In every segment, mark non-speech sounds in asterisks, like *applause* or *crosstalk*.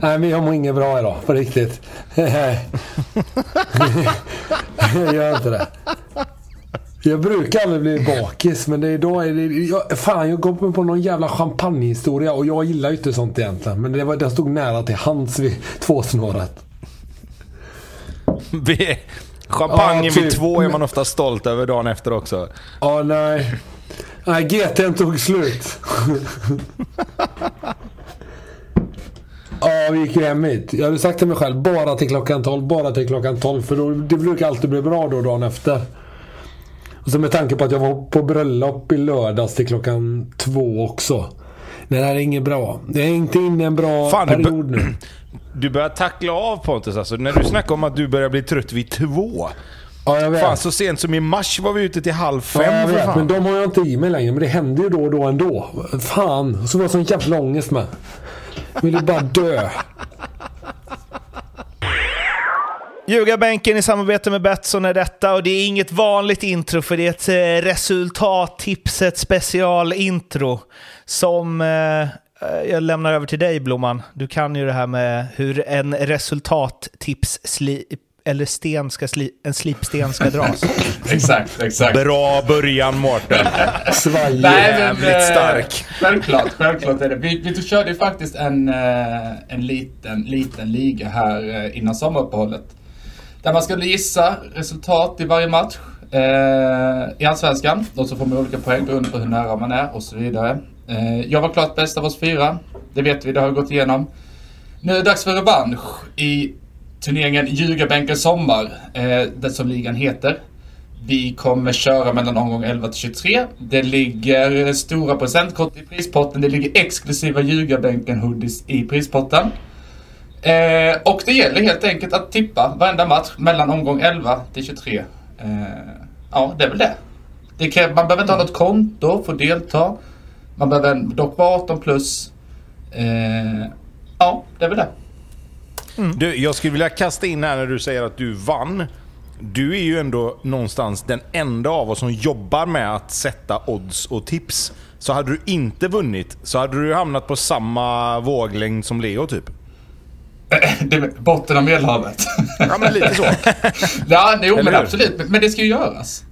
Nej, men jag mår inget bra idag. På riktigt. jag gör inte det. Jag brukar aldrig bli bakis, men det, idag är det... Jag, fan, jag kom på någon jävla champagnehistoria och jag gillar ju inte sånt egentligen. Men det var, den stod nära till hands vid tvåsnåret. *laughs* Champagne Ja, typ. vid två är man ofta stolt över dagen efter också. Ja, nej. Nej, GT'n tog slut. *laughs* Ja, vi gick ju hem hit. Jag hade sagt till mig själv, bara till klockan 12, bara till klockan 12. För då, det brukar alltid bli bra då dagen efter. Och så med tanke på att jag var på bröllop i lördags till klockan två också. Nej, det här är inget bra. Jag är inte inne i en bra Fan, period nu. *clears throat* Du börjar tackla av Pontus alltså. När du snackar om att du börjar bli trött vid två. Ja, jag vet. Fan, så sent som i mars var vi ute till halv Ja, fem jag för vet, men de har jag inte i mig längre. Men det händer ju då och då ändå. Fan. Så var jag sån jävla ångest med. Vill ville bara dö. Ljugarbänken i samarbete med Betsson är detta och det är inget vanligt intro för det är ett eh, resultattipset specialintro som eh, eh, jag lämnar över till dig Blomman. Du kan ju det här med hur en resultattips eller sten ska sli, en slipsten ska dras. *laughs* Exakt, exakt. Bra början Mårten. Svajig. Jävligt eh, stark. Självklart, självklart är det. Vi, vi körde ju faktiskt en, eh, en liten, liten liga här eh, innan sommaruppehållet. Där man skulle gissa resultat i varje match eh, i Allsvenskan. Och så får man olika poäng beroende på hur nära man är och så vidare. Eh, jag var klart bäst av oss fyra. Det vet vi, det har vi gått igenom. Nu är det dags för revansch i turneringen Ljugarbänken Sommar, eh, det som ligan heter. Vi kommer köra mellan omgång 11 till 23. Det ligger stora presentkort i prispotten. Det ligger exklusiva Ljugarbänken-hoodies i prispotten. Eh, och det gäller helt enkelt att tippa varenda match mellan omgång 11 till 23. Eh, ja, det är väl det. det kräver, man behöver inte ha något konto för att delta. Man behöver dock vara 18 plus. Eh, ja, det är väl det. Du, jag skulle vilja kasta in här när du säger att du vann. Du är ju ändå någonstans den enda av oss som jobbar med att sätta odds och tips. Så hade du inte vunnit så hade du hamnat på samma våglängd som Leo typ. *clears throat* det är botten av Medelhavet. Ja men lite så. ja, jo, men Eller hur? absolut. Men- Men det ska ju göras.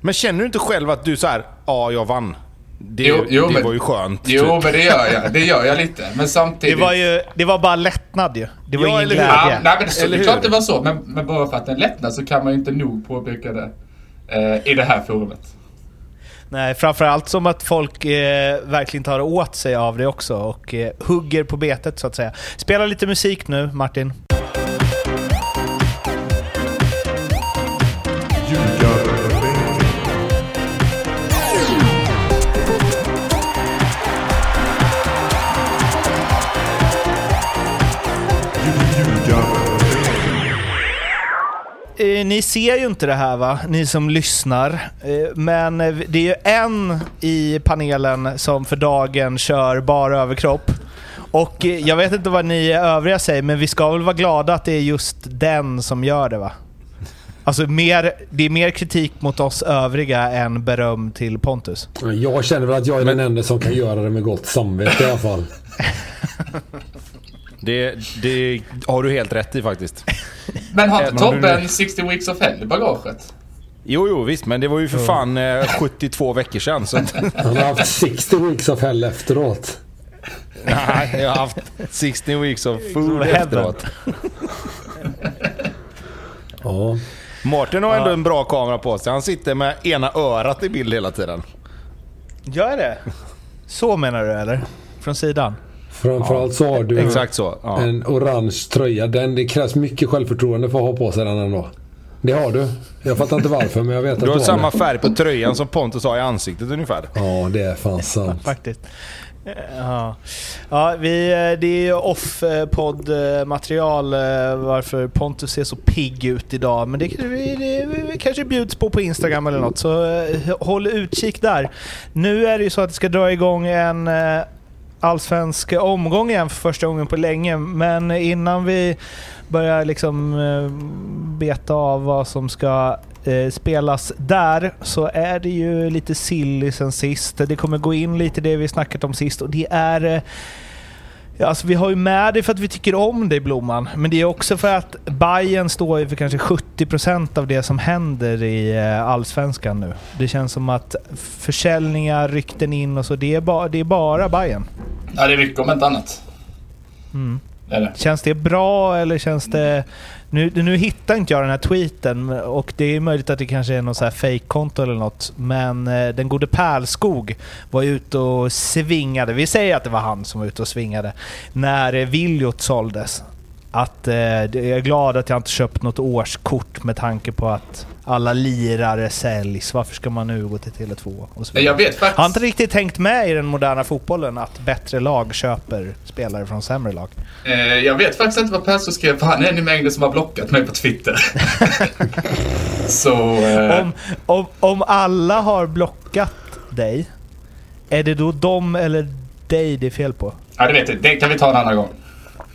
Men känner du inte själv att du så här, ja jag vann. Det, Jo, jo, det men- var ju skönt. Jo, typ. men det gör jag. Det gör jag lite. Men Det samtidigt... var ju det var bara lättnad ju. Det var Ja, ingen hur? Ja, glädje. nej, men det, så, det är klart det var så. Men, men bara för att det är lättnad så kan man ju inte nog påpeka det eh, i det här forumet. Nej, framförallt som att folk eh, verkligen tar åt sig av det också och eh, hugger på betet så att säga. Spela lite musik nu, Martin. Ni ser ju inte det här va, ni som lyssnar. Eh, men eh, det är ju en i panelen som för dagen kör bara överkropp. Och eh, jag vet inte vad ni övriga säger, men vi ska väl vara glada att det är just den som gör det va? Alltså mer, det är mer kritik mot oss övriga än beröm till Pontus. Jag känner väl att jag är den enda som kan göra det med gott samvete i alla fall. *laughs* Det, det har du helt rätt i faktiskt. Men har inte Tobbe nu- en 60 weeks of hell i bagaget? Jo, jo visst, men det var ju för fan eh, 72 veckor sedan. Så Han har haft 60 weeks of hell efteråt. nej, jag har haft 16 weeks of food efteråt. Ja. Martin har ändå en bra kamera på sig. Han sitter med ena örat i bild hela tiden. Gör det? Så menar du eller? Från sidan? Framförallt så har du Exakt så. Ja. en orange tröja. Den, det krävs mycket självförtroende för att ha på sig den ändå. Det har du. Jag fattar inte varför men jag vet *laughs* att Du har det. samma färg på tröjan som Pontus har i ansiktet ungefär. Ja, det är fan sant. Faktiskt. Ja, ja vi, eh, det är ju off-podd-material eh, varför Pontus ser så pigg ut idag. Men det, det, det kanske bjuds på på Instagram eller något, så eh, håll utkik där. Nu är det ju så att det ska dra igång en eh, allsvensk omgång igen för första gången på länge. Men innan vi börjar liksom eh, beta av vad som ska eh, spelas där så är det ju lite silly sen sist. Det kommer gå in lite det vi snackat om sist och det är eh, Ja, alltså, vi har ju med det för att vi tycker om dig Blomman, men det är också för att Bayern står ju för kanske 70% av det som händer i Allsvenskan nu. Det känns som att försäljningar, rykten in och så, det är, ba, det är bara Bayern. Ja, det är mycket om inte annat. Mm. Det det. Känns det bra eller känns det... Nu, nu hittar inte jag den här tweeten och det är möjligt att det kanske är något så här fake-konto eller något. Men eh, den gode Pärlskog var ute och svingade. Vi säger att det var han som var ute och svingade. När eh, Viljot såldes. Att eh, jag är glad att jag inte köpt något årskort med tanke på att alla lirare säljs. Varför ska man nu gå till Tele2? Och så. Jag vet faktiskt... Har inte riktigt tänkt med i den moderna fotbollen att bättre lag köper spelare från sämre lag. Eh, jag vet faktiskt inte vad Perso skrev, för han är en i mängden som har blockat mig på Twitter. *laughs* Så... Eh, Om, om, om alla har blockat dig, är det då dem eller dig det är fel på? ja, det vet jag. Det kan vi ta en annan gång.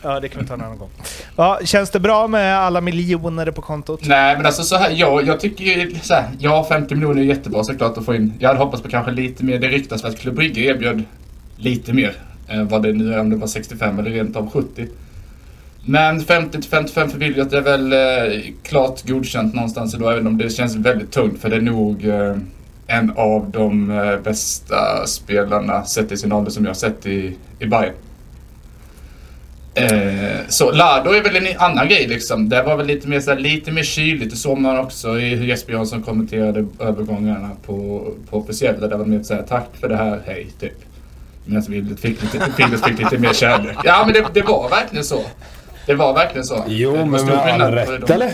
Ja, det kan vi ta en annan gång. Ja, känns det bra med alla miljoner på kontot? Nej, men alltså så här, jag, jag tycker ju så här, ja 50 miljoner är jättebra såklart att få in. Jag hade hoppats på kanske lite mer. Det ryktas att Club Brygge erbjöd lite mer. Eh, vad det nu är, om det var 65 eller rent av 70. Men 50 till 55 för Williot är väl eh, klart godkänt någonstans idag, även om det känns väldigt tungt. För det är nog eh, en av de eh, bästa spelarna, sett i sin ålder, som jag har sett i, i Bayern. Eh, så Lado är väl en annan grej liksom. Det var väl lite mer, så här, lite mer kyligt. Det såg man också i hur Jesper Jansson kommenterade övergångarna på, på officiella. Där var det mer såhär, tack för det här, hej, typ. Medan Willet fick lite, fick lite mer kärlek. Ja men det, det var verkligen så. Det var verkligen så. Jo, Det men med all rätt eller?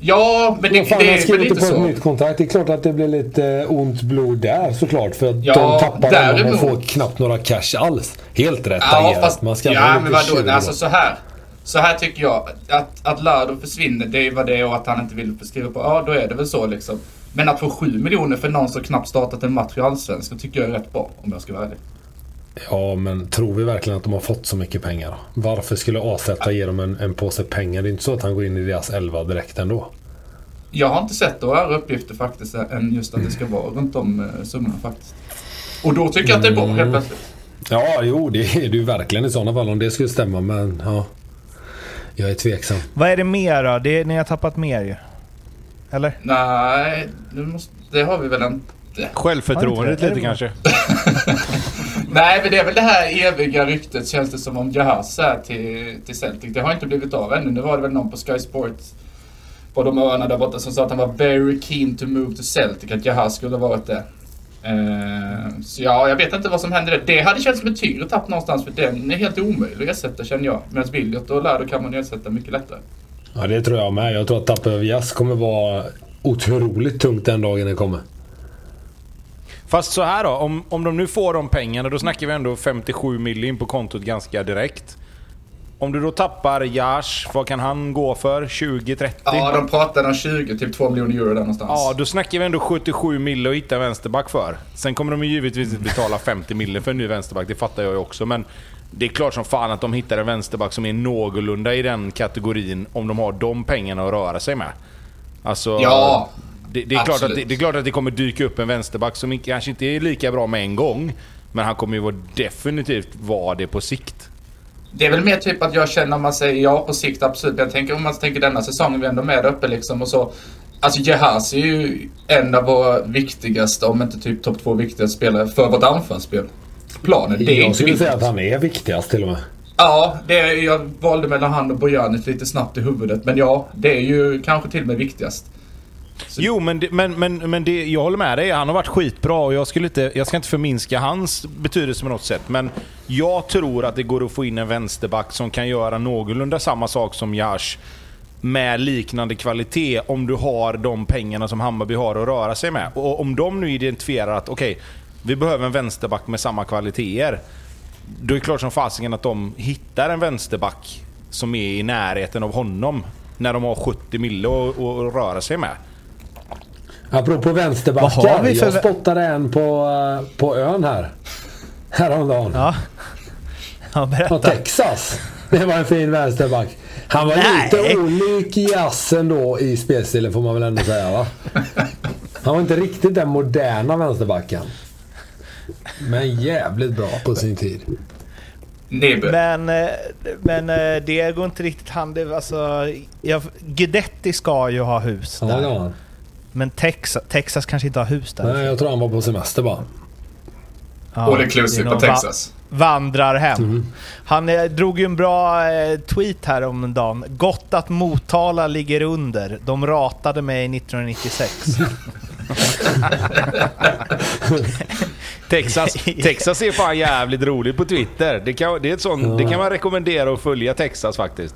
Ja, men det, fan, det är väl skriver lite inte på ett så. nytt kontrakt. Det är klart att det blir lite eh, ont blod där såklart. För att Ja, de tappar honom och däremot- får knappt några cash alls. Helt rätt Ja, agerat. fast, Man ska ja men vadå? tjurig Alltså så här. Så här tycker jag. Att, att Lardo försvinner, det är vad det är och att han inte vill skriva på. Ja, då är det väl så liksom. Men att få 7 miljoner för någon som knappt startat en match i Allsvenskan tycker jag är rätt bra, om jag ska vara ärlig. Ja, men tror vi verkligen att de har fått så mycket pengar? Varför skulle AZ ge dem en, en påse pengar? Det är inte så att han går in i deras elva direkt ändå. Jag har inte sett några uppgifter faktiskt än just att det ska vara runt om eh, summorna faktiskt. Och då tycker jag att det är bra helt plötsligt. Ja, jo, det är det ju verkligen i sådana fall om det skulle stämma. Men ja, jag är tveksam. Vad är det mer då? Det är, ni har tappat mer ju. Eller? Nej, det, måste, det har vi väl inte. Självförtroendet lite kanske. *laughs* Nej, men det är väl det här eviga ryktet känns det som om Jahaz är till, till Celtic. Det har inte blivit av ännu. Nu var det väl någon på Sky Sports på de öarna där borta som sa att han var very keen to move to Celtic. Att Jahas skulle ha varit det. Uh, så ja, jag vet inte vad som hände där. Det hade känts som ett tyngre tapp någonstans för den är helt omöjlig att ersätta känner jag. Medan Williot och Lärdo kan man ersätta mycket lättare. Ja, det tror jag med. Jag tror att tappet över jazz kommer vara otroligt tungt den dagen det kommer. Fast så här då, om, om de nu får de pengarna, då snackar vi ändå 57 miljoner på kontot ganska direkt. Om du då tappar Jash, vad kan han gå för? 20-30? Ja, de pratade om 20 till 2 miljoner euro där någonstans. Ja, då snackar vi ändå 77 mille att hitta vänsterback för. Sen kommer de ju givetvis inte betala 50 mille för en ny vänsterback, det fattar jag ju också. Men det är klart som fan att de hittar en vänsterback som är någorlunda i den kategorin om de har de pengarna att röra sig med. Alltså, Ja, det, det, är klart att det, det är klart att det kommer dyka upp en vänsterback som kanske inte är lika bra med en gång. Men han kommer ju vara definitivt vara det på sikt. Det är väl mer typ att jag känner om man säger ja på sikt absolut. Men jag tänker om man tänker denna säsongen vi är ändå med där uppe liksom och så. Alltså Jehaz är ju en av våra viktigaste, om inte typ topp två viktigaste spelare för vårt anfallsspel. Planen, det är jag inte skulle säga att han är viktigast till och med. Ja, det är, jag valde mellan han och Bojanic lite snabbt i huvudet. Men ja, det är ju kanske till och med viktigast. Så- Jo, men, det, men, men, men det, jag håller med dig. Han har varit skitbra och jag, skulle inte, jag ska inte förminska hans betydelse på något sätt. Men jag tror att det går att få in en vänsterback som kan göra någorlunda samma sak som Jash med liknande kvalitet om du har de pengarna som Hammarby har att röra sig med. Och om de nu identifierar att okej, vi behöver en vänsterback med samma kvaliteter. Då är det klart som fasiken att de hittar en vänsterback som är i närheten av honom. När de har 70 mille att röra sig med. Apropå vänsterbackar. för Jag spottade en på, eh, på ön här. Häromdagen. Ja. Ja, berätta. Texas. Det var en fin vänsterback. Han var Nej. lite olik jazzen då i spelstilen får man väl ändå säga va? Han var inte riktigt den moderna vänsterbacken. Men jävligt bra på sin tid. Men, eh, men eh, det går inte riktigt hand i... Alltså, Guidetti ska ju ha hus Ja, där. det var han. Men Texas, Texas kanske inte har hus där. Nej, jag tror han var på semester bara. Ja, All det är inclusive på va- Texas. Vandrar hem. Mm. Han eh, drog ju en bra eh, tweet här om en dagen. Gott att Motala ligger under. De ratade mig 1996. *laughs* Texas, Texas är fan jävligt roligt på Twitter. Det kan, det är ett sånt, det kan man rekommendera att följa Texas faktiskt.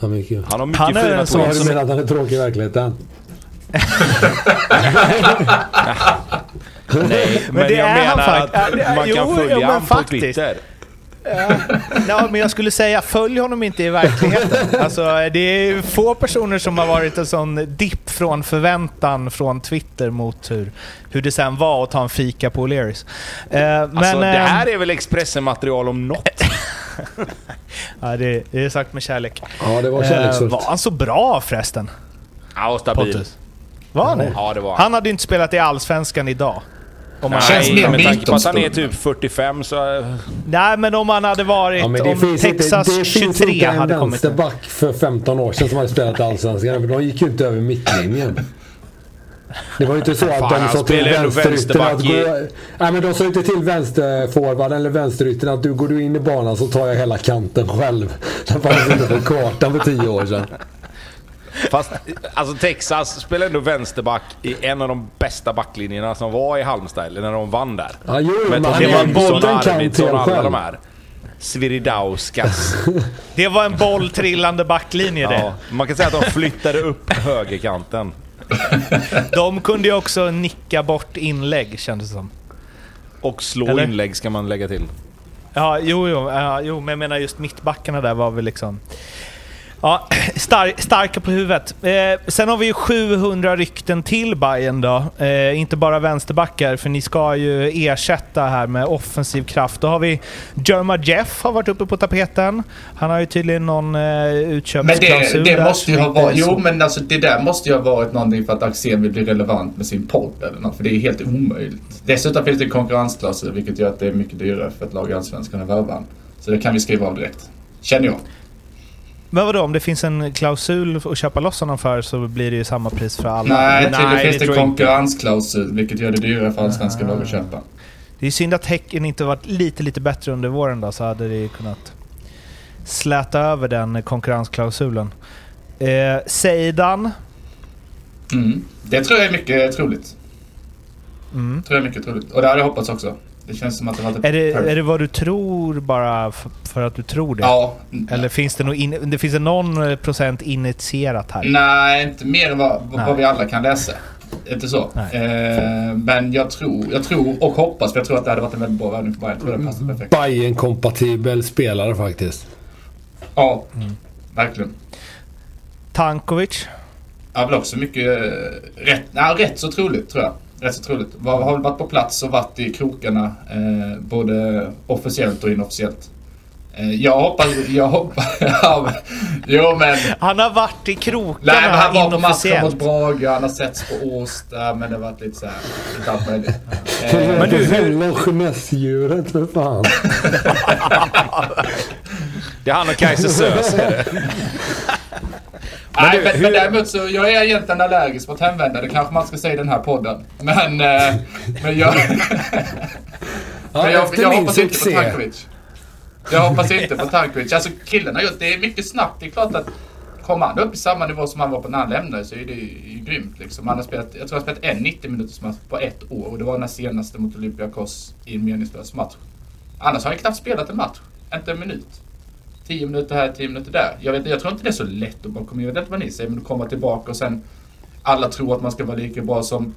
Ja. Han har mycket Han är fina tweets. du menat att han är tråkig i verkligheten? Nej, men, det jag är han menar fakt- att Ja, man kan jo, följa jo, men honom på faktiskt. Twitter. Ja, men jag skulle säga följ honom inte i verkligheten. Alltså, det är få personer som har varit en sån dipp från förväntan från Twitter mot hur, hur det sen var att ta en fika på O'Learys. Eh, men, Alltså, det eh, här är väl Expressen-material om något? *laughs* ja, det, det är sagt med kärlek. Ja, det var Eh, kärleksfullt. var han så bra förresten? Ja, stabil. Pontus? Var han det? Ja, det var han. Han hade ju inte spelat i Allsvenskan idag. Om Känns Nej, mer med tanke på att han är typ 45 så... nej, men om han hade varit... Ja, om finns Texas inte, det finns 23 inte en hade kommit... vänsterback för 15 år sedan som hade spelat i Allsvenskan. De gick ju inte över mittlinjen. Det var ju inte så att Fan, de sa till spelar ändå vänsteryttern att gå... Nej men de sa inte till vänsterforwarden eller vänsteryttern att du går du in i banan så tar jag hela kanten själv. Det fanns inte på kartan för 10 år sedan. Fast alltså Texas spelar ändå vänsterback i en av de bästa backlinjerna som var i Halmstad, eller när de vann där. Ja, jo, men han är en Arvidsson och alla de här. Sviridauskas. *laughs* Det var en bolltrillande backlinje det. Ja, man kan säga att de flyttade upp högerkanten. De kunde ju också nicka bort inlägg kändes det som. Och slå Eller? inlägg ska man lägga till. Ja, jo, jo, ja, jo, men jag menar just mittbackarna där var väl liksom... Ja, star starka på huvudet. Eh, sen har vi ju 700 rykten till Bayern då. Eh, inte bara vänsterbackar, för ni ska ju ersätta här med offensiv kraft. Då har vi Jerma Jeff har varit uppe på tapeten. Han har ju tydligen någon eh, Men utköpsklausul det, det där måste ju ha varit... Jo, men alltså det där måste ju ha varit någonting för att Axén vill bli relevant med sin podd eller något. För det är helt omöjligt. Dessutom finns det en konkurrensklausul vilket gör att det är mycket dyrare för ett lag i Allsvenskan att värva. Så det kan vi skriva av direkt. Känner jag. Men vadå, om det finns en klausul att köpa loss honom för så blir det ju samma pris för alla? Nej, Nej, tydligen det finns det inte. konkurrensklausul vilket gör det dyrare för allsvenska lag att köpa. Det är synd att Häcken inte varit lite, lite bättre under våren då, så hade det kunnat släta över den konkurrensklausulen. Eh, Seidan. Mm. Det tror jag är mycket troligt. Mm. Tror jag är mycket troligt. Och det hade jag hoppats också. Det känns som att det var ett Är, det, är det vad du tror bara för att du tror det? Ja. Eller finns det, nog in, det finns det någon procent initierat här? Nej, inte mer än vad, vad vi alla kan läsa. Inte så. Eh, men jag tror, jag tror och hoppas, för jag tror att det hade varit en väldigt bra värvning för Bayern. Jag tror det passar perfekt. bayern kompatibel spelare faktiskt. Ja, Mm. verkligen. Tankovic? Ja, väl också mycket eh, rätt, nej, rätt så troligt tror jag. Rätt så troligt. Var, har varit på plats och varit i krokarna eh, både officiellt och inofficiellt. Eh, jag hoppas, jag hoppas, *laughs* ja, jo men. Han har varit i krokarna Nej men han var på matchen mot. Brage, han har setts på Årsta men det har varit lite såhär, lite allt möjligt. *laughs* Eh, Men du, Ness-djuret för fan. *laughs* Det är han och Kaiser Sös det. Nej, du, men, hur- men däremot så, jag är egentligen allergisk mot hemvändare, det kanske man ska säga i den här podden. Men, eh, men jag... *laughs* Ja, men jag, efter jag min hoppas inte på succé. Tankovic. Jag hoppas inte på Tankovic. Alltså killen har gjort, det är mycket snabbt. Det är klart att kommer han upp i samma nivå som han var på när han lämnade så är det ju grymt liksom. Han har spelat, jag tror han har spelat en 90 minuters match på ett år och det var den senaste mot Olympiakos i en meningslös match. Annars har han knappt spelat en match. Inte en minut. 10 minuter här, 10 minuter där. Jag, vet, jag tror inte det är så lätt att bara komma in. Jag vet inte vad ni säger, men att komma tillbaka och sen alla tror att man ska vara lika bra som,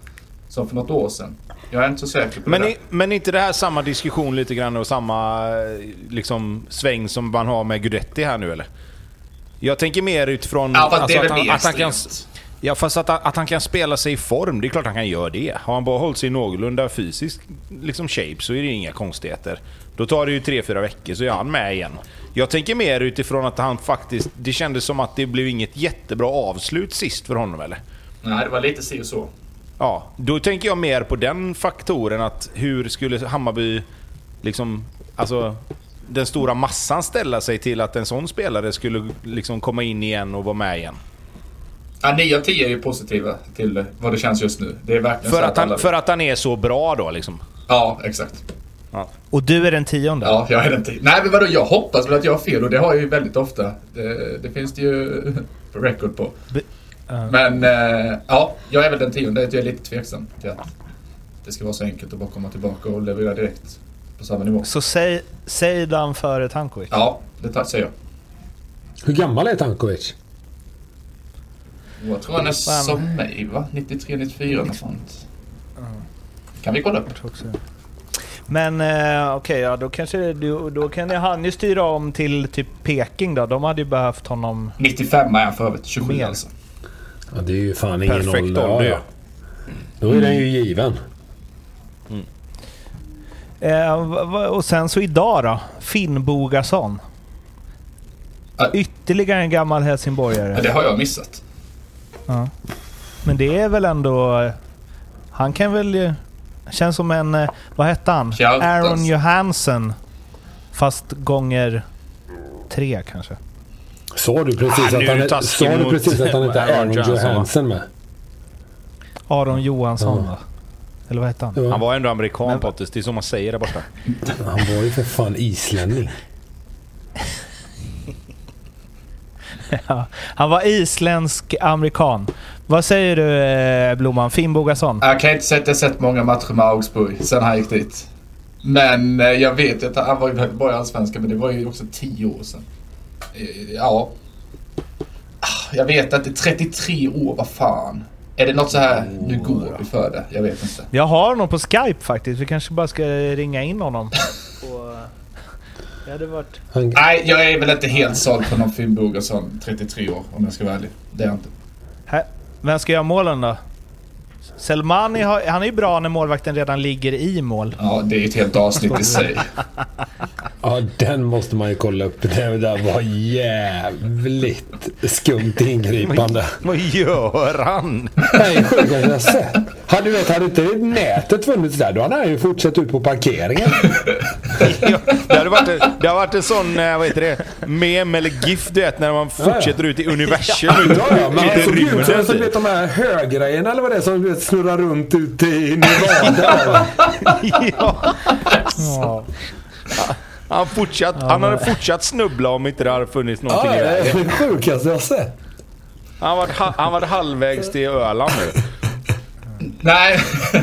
som för något år sedan. Jag är inte så säker på Men, det. i, men inte det här samma diskussion lite grann och samma eh, liksom, sväng som man har med Gudetti här nu eller? Jag tänker mer utifrån Ja, är att, han, att han kan... Ja, fast att, att han kan spela sig i form, det är klart han kan göra det. Har han bara hållit sig i någorlunda fysisk liksom shape så är det inga konstigheter. Då tar det ju 3-4 veckor så är han med igen. Jag tänker mer utifrån att han faktiskt... Det kändes som att det blev inget jättebra avslut sist för honom eller? Nej, det var lite si och så. Ja, då tänker jag mer på den faktoren att hur skulle Hammarby liksom... Alltså... den stora massan ställa sig till att en sån spelare skulle liksom komma in igen och vara med igen? Ja, 9 av 10 är ju positiva till vad det känns just nu. Det är verkligen För så att, han, för att han är så bra då liksom? Ja, exakt. Och du är den tionde? Ja, jag är den till. Nej, men vadå? Jag hoppas väl att jag har fel och det har jag ju väldigt ofta. Det, det finns det ju *laughs* record på. Be- ja. Men eh, ja, jag är väl den tionde. Jag är lite tveksam till att det ska vara så enkelt att bara komma tillbaka och leverera direkt på samma nivå. Så säg, säg den före Tankovic? Ja, det säger jag. Hur gammal är Tankovic? Jag tror han är som mig va? 93, 94 något sånt. Kan vi kolla upp? Men eh, okej, ja, då kanske du, då kan han ju styra om till typ Peking då. De hade ju behövt honom... 95 är han för övrigt. 27 Mer. alltså. Ja, det är ju fan ingen Perfekt ålder. ålder, ja. Då är den ju given. Eh, va- va- och sen så idag då? Finn Bogason. Ytterligare en gammal Ja, helsingborgare. det har jag missat. Ja. Men det är väl ändå... Han kan väl... ju- Känns som en... eh, Vad hette han? Aaron Johansson. Fast gånger tre kanske. Sa du precis Ah, att han, är, sa du precis att han inte är Aaron Johansson, med? Aron Johansson Ja. va? Eller vad hette han? Ja. Han var ändå amerikan Men- Pontus, det är så man säger där borta. Han var ju för fan islänning. *laughs* Ja, han var isländsk amerikan. Vad säger du eh, Blomman? Finn Bogason? Jag kan inte säga att jag sett många matcher med Augsburg sen han gick dit. Men eh, jag vet att han var ju väldigt bra i Allsvenskan, men det var ju också 10 år sedan. Eh, Ja. Ah, Jag vet att det är 33 år, vad fan. Är det något så här, nu går vi för det? Jag vet inte. Jag har honom på Skype faktiskt. Vi kanske bara ska ringa in honom. *laughs* Det hade varit... Nej, jag är väl inte helt såld på någon Finn Bogason, 33 år, om jag ska vara ärlig. Det är jag inte. Här. Vem ska göra målen då? Selmani han är ju bra när målvakten redan ligger i mål. Ja, det är ett helt avsnitt i sig. *laughs* ja, den måste man ju kolla upp. Det där var jävligt skumt ingripande. Vad gör han? Nej, sjukaste jag sett. Hade, du vet, hade inte nätet funnits där, då hade han ju fortsatt ut på parkeringen. Ja, det, hade varit det varit en sån, eh, vad heter det, mem eller GIF du vet, när man fortsätter ut i universum. Ja, ja, men han såg ut som rymden. som, vet, de här högrejerna eller vad det är som vet, snurrar runt ute i Nevada. *laughs* ja. Ja. Han, fortsatt, han hade fortsatt snubbla om inte det hade funnits någonting ja, i det är vägen. det sjukaste jag sett. Han var, ha, han var halvvägs till Öland nu. Nej. *laughs*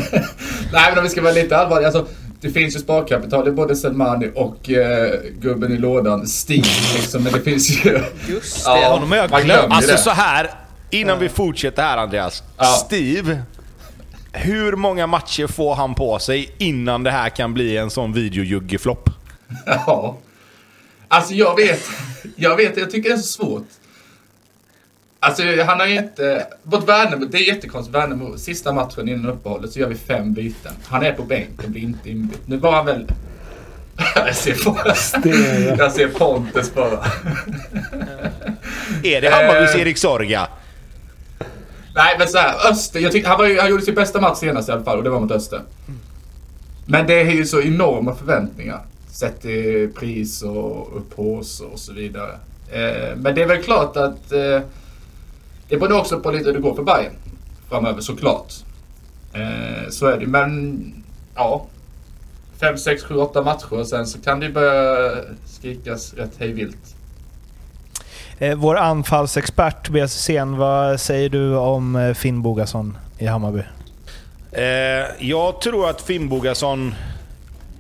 Nej, men om vi ska vara lite allvarliga. Alltså, det finns ju sparkapital i både Selmani och eh, gubben i lådan, Stig. Liksom, men det finns ju... Just Ja, det, honom har jag man glömt. Alltså det. så här innan vi fortsätter här Andreas. Ja. Steve, hur många matcher får han på sig innan det här kan bli en sån videojuggeflopp? *laughs* Ja. Alltså jag vet, jag vet, jag tycker det är så svårt. Alltså han har ju inte, mot Värnamo, det är jättekonstigt. Värnamo, sista matchen innan uppehållet så gör vi fem byten. Han är på bänken, blir inte inbytt. Nu var han väl... *laughs* Jag ser, Det- jag ser Pontus bara. *laughs* Är det Hammarbys Eh. Erik Sorga? Nej men såhär, Öster, jag tyck, han, var ju, han gjorde sin bästa match senast i alla fall och det var mot Öster. Men det är ju så enorma förväntningar. Sett till pris och upphås och så vidare. Eh, men det är väl klart att eh, det beror också på lite hur det går för Bayern framöver såklart. Eh, så är det men ja. 5, 6, 7, 8 matcher och sen så kan det börja skrikas rätt hejvilt. Eh, vår anfallsexpert Tobias Hysén, vad säger du om Finn Bogason i Hammarby? Eh, jag tror att Finnbogason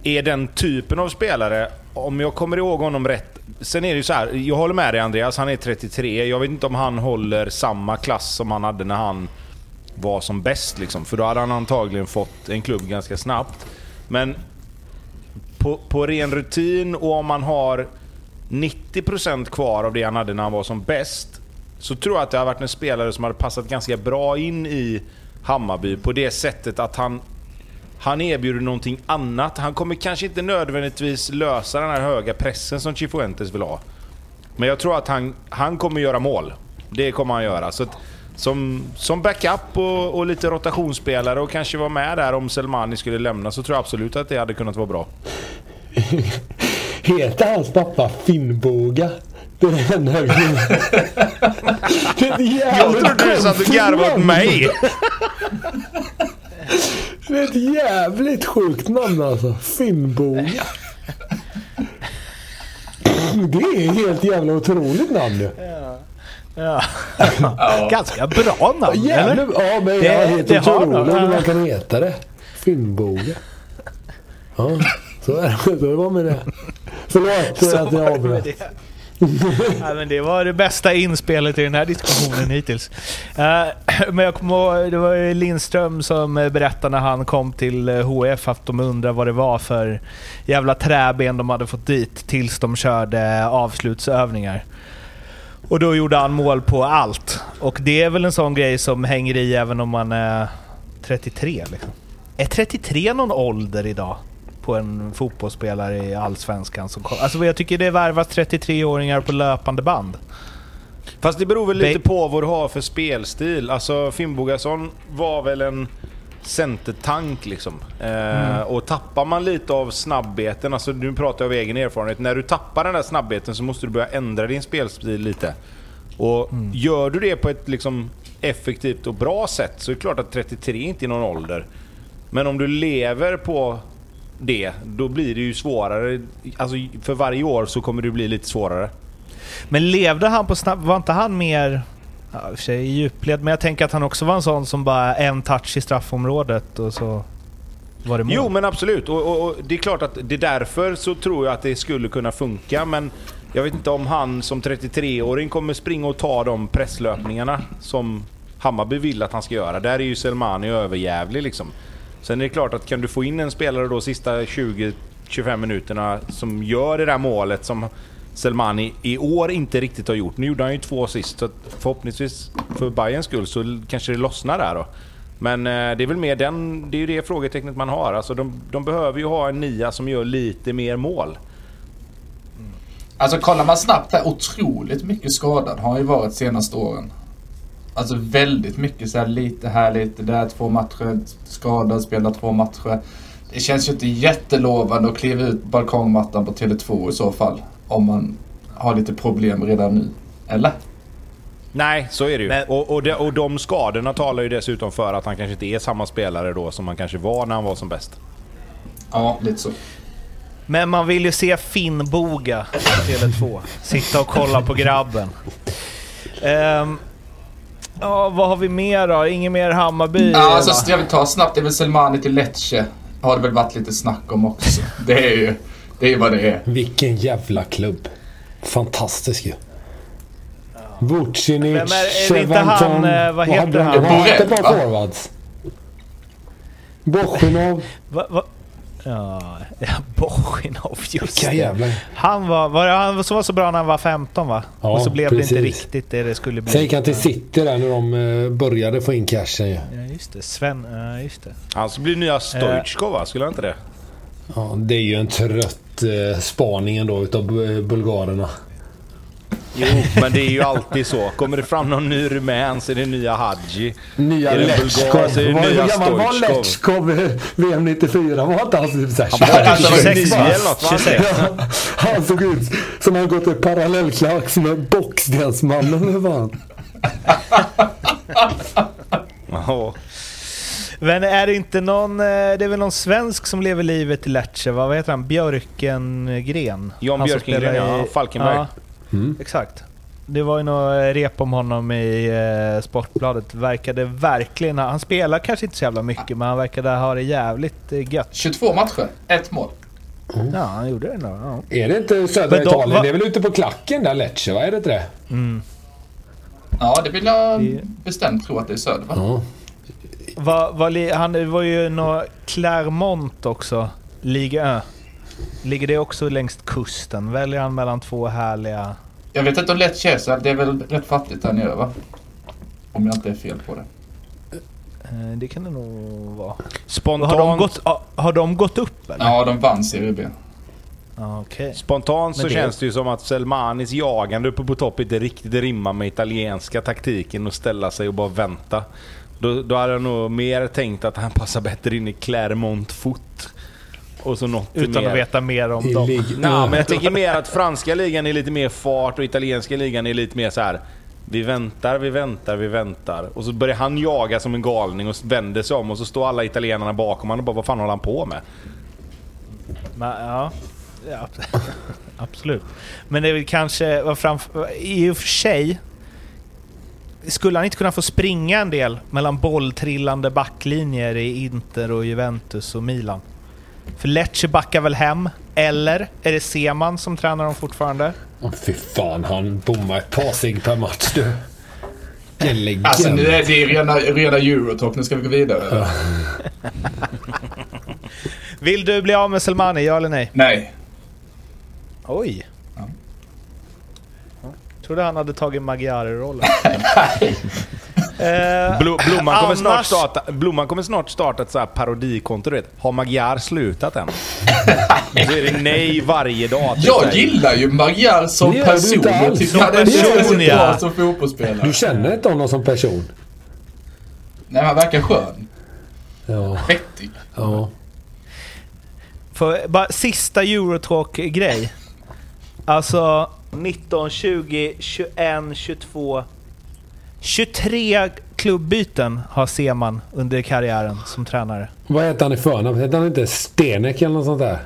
är den typen av spelare, om jag kommer ihåg honom rätt. Sen är det ju så här, jag håller med dig Andreas, han är 33. Jag vet inte om han håller samma klass som han hade när han var som bäst. Liksom. För då hade han antagligen fått en klubb ganska snabbt. Men på, på ren rutin och om man har 90% kvar av det han hade när han var som bäst. Så tror jag att det har varit en spelare som hade passat ganska bra in i Hammarby på det sättet att han, han erbjuder någonting annat. Han kommer kanske inte nödvändigtvis lösa den här höga pressen som Chifuentes vill ha. Men jag tror att han, han kommer göra mål. Det kommer han göra. Så att, som, som backup och, och lite rotationsspelare och kanske vara med där om Selmani skulle lämna så tror jag absolut att det hade kunnat vara bra. *laughs* Heter hans pappa Finnboga? Det är *laughs* det enda jag Jag trodde du satt och garvade åt mig. *laughs* Det är ett jävligt sjukt namn alltså. Finnboga. Det är helt jävla otroligt namn ju. Ja. Ganska bra namn, eller? Jävligt, ja men Det- jag är helt det otroligt hur ja. man kan heta det. Finnboga. Ja, så är det. Så var med det. Förlåt att jag avbröt. *laughs* ja, men det var det bästa inspelet i den här diskussionen hittills. Uh, men jag kommer ihåg, det var Lindström som berättade när han kom till eh, HF att de undrade vad det var för jävla träben de hade fått dit tills de körde avslutsövningar. Och då gjorde han mål på allt. Och det är väl en sån grej som hänger i även om man är 33 liksom. Är 33 någon ålder idag? På en fotbollsspelare i Allsvenskan som kom? Alltså jag tycker det värvas 33-åringar på löpande band. Fast det beror väl lite på vad du har för spelstil. Alltså Finnbogason var väl en centertank liksom. Eh, Och tappar man lite av snabbheten, alltså nu pratar jag av egen erfarenhet. När du tappar den där snabbheten så måste du börja ändra din spelstil lite. Och gör du det på ett liksom effektivt och bra sätt så är det klart att 33 inte är någon ålder. Men om du lever på det, då blir det ju svårare. Alltså för varje år så kommer det bli lite svårare. Men levde han på snabb... Var inte han mer... Ja, i och för sig djupled, men jag tänker att han också var en sån som bara en touch i straffområdet och så var det mål. Jo men absolut, och, och, och det är klart att det är därför så tror jag att det skulle kunna funka men jag vet inte om han som 33-åring kommer springa och ta de presslöpningarna som Hammarby vill att han ska göra. Där är ju Selmani överjävlig liksom. Sen är det klart att kan du få in en spelare då sista 20-25 minuterna som gör det där målet som Selmani i år inte riktigt har gjort. Nu gjorde han ju två assist så förhoppningsvis för Bayerns skull så kanske det lossnar där då. Men eh, det är väl mer den, det är ju det frågetecknet man har. Alltså de, de behöver ju ha en nia som gör lite mer mål. Alltså kollar man snabbt här, otroligt mycket skadad har han ju varit senaste åren. Alltså väldigt mycket så här lite här, lite där, två matcher, skadad, spelar två matcher. Det känns ju inte jättelovande att kliva ut balkongmattan på Tele2 i så fall. Om man har lite problem redan nu. Eller? Nej, så är det ju. Men- Och, och, de, och de skadorna talar ju dessutom för att han kanske inte är samma spelare då som han kanske var när han var som bäst. Ja, lite så. Men man vill ju se Finnboga på Tele2. Sitta och kolla på grabben. Ehm, ja, vad har vi mer då? Inget mer Hammarby? Ja, alltså, va? jag vill ta snabbt. Det är väl Selmani till Lecce. Har det väl varit lite snack om också. *laughs* Det är ju, det är ju vad det är. Vilken jävla klubb. Fantastisk ju. Vucinic, han, Chevanton. eh, vad heter han? De har inte bra Borrell, va? forwards. Bochinov. Ja, ja Bochinov, just Vilka jävlar. Han var, var det han som var så bra när han var 15 va? Ja, och så blev det inte precis. riktigt det det skulle bli. Sen gick han till City där när de eh, började få in cashen ju. Ja, just det. Sven, ja just det. Han skulle bli nya Stoichkov va? Skulle han inte det? Ja, det är ju en trött eh, spaning ändå utav bu- bulgarerna. Jo, men det är ju alltid så. Kommer det fram någon ny rumän så är det nya Hadji. Nya nya Hur gammal var eh, VM 94? Var inte han typ såhär var 26 29 va? eller något, va? 26. Ja, han såg ut som han gått i parallellklass med Bockstensmannen. eller vad fan. Ja. Men är det inte någon, eh, det är väl någon svensk som lever livet i Lecce? va? Vad heter han? Björkengren? Som Björkengren, ja. Falkenberg. Ja, Mm. exakt. Det var ju något rep om honom i eh, Sportbladet. Verkade verkligen... Han spelar kanske inte så jävla mycket, men han verkade ha det jävligt eh, gött. 22 matcher, ett mål. Ja, han gjorde det ändå. Ja. Är det inte södra de- Italien? va- Det är väl ute på klacken där Lecce, va? Är det inte det? Mm. Ja, det vill jag Det- bestämt tro att det är söder va? Ja. Va, va, li- han det var ju nå Clermont också. Liga Ö. Ligger det också längs kusten? Väljer han mellan två härliga... Jag vet inte om Lecce är så. Det är väl rätt fattigt där nere va? Om jag inte är fel på det. Eh, det kan det nog vara. Spontant, Har de, gått, har de gått upp eller? Ja, de vann Serie B. Okej. spontant så det- känns det ju som att Selmanis jagande uppe på topp inte riktigt rimmar med italienska taktiken och ställa sig och bara vänta. Då, då hade jag nog mer tänkt att han passar bättre in i Clermont fot. Och så något Utan mer. att veta mer om I dem. lig- Nej, men jag tänker mer att franska ligan är lite mer fart och italienska ligan är lite mer så här. Vi väntar, vi väntar, vi väntar. Och så börjar han jaga som en galning och vänder sig om och så står alla italienarna bakom honom och bara vad fan håller han på med? Men, ja, ja, *laughs* absolut. Men det är väl kanske, vad framför, i och för sig, skulle han inte kunna få springa en del mellan bolltrillande backlinjer i Inter och Juventus och Milan? För Lecce backar väl hem? Eller är det Seman som tränar dem fortfarande? Åh, fy fan, han bommar ett par cigg per match du. Legend. Alltså nu är det rena, rena Eurotalk, nu ska vi gå vidare. *laughs* Vill du bli av med Selmani, ja eller nej? Nej. Oj! Ja. Trodde han hade tagit Magyar-rollen. *laughs* Eh, Blo- Blomman, kommer snart starta, Blomman kommer snart starta ett så här parodikonto. Har Magyar slutat än? *laughs* så är det nej varje dag. typ så Jag gillar ju Magyar som Det person. Jag tycker Som han är ja. bra som fotbollsspelare. Du känner inte honom som person? Nej, han verkar skön. Ja. Vettig. ja. För, bara sista Eurotalk-grej. Alltså 19, 20, 21, 22... 23 klubbyten har Seman under karriären som tränare. Vad heter han i förnamn? Heter han inte Stenek eller något sånt där?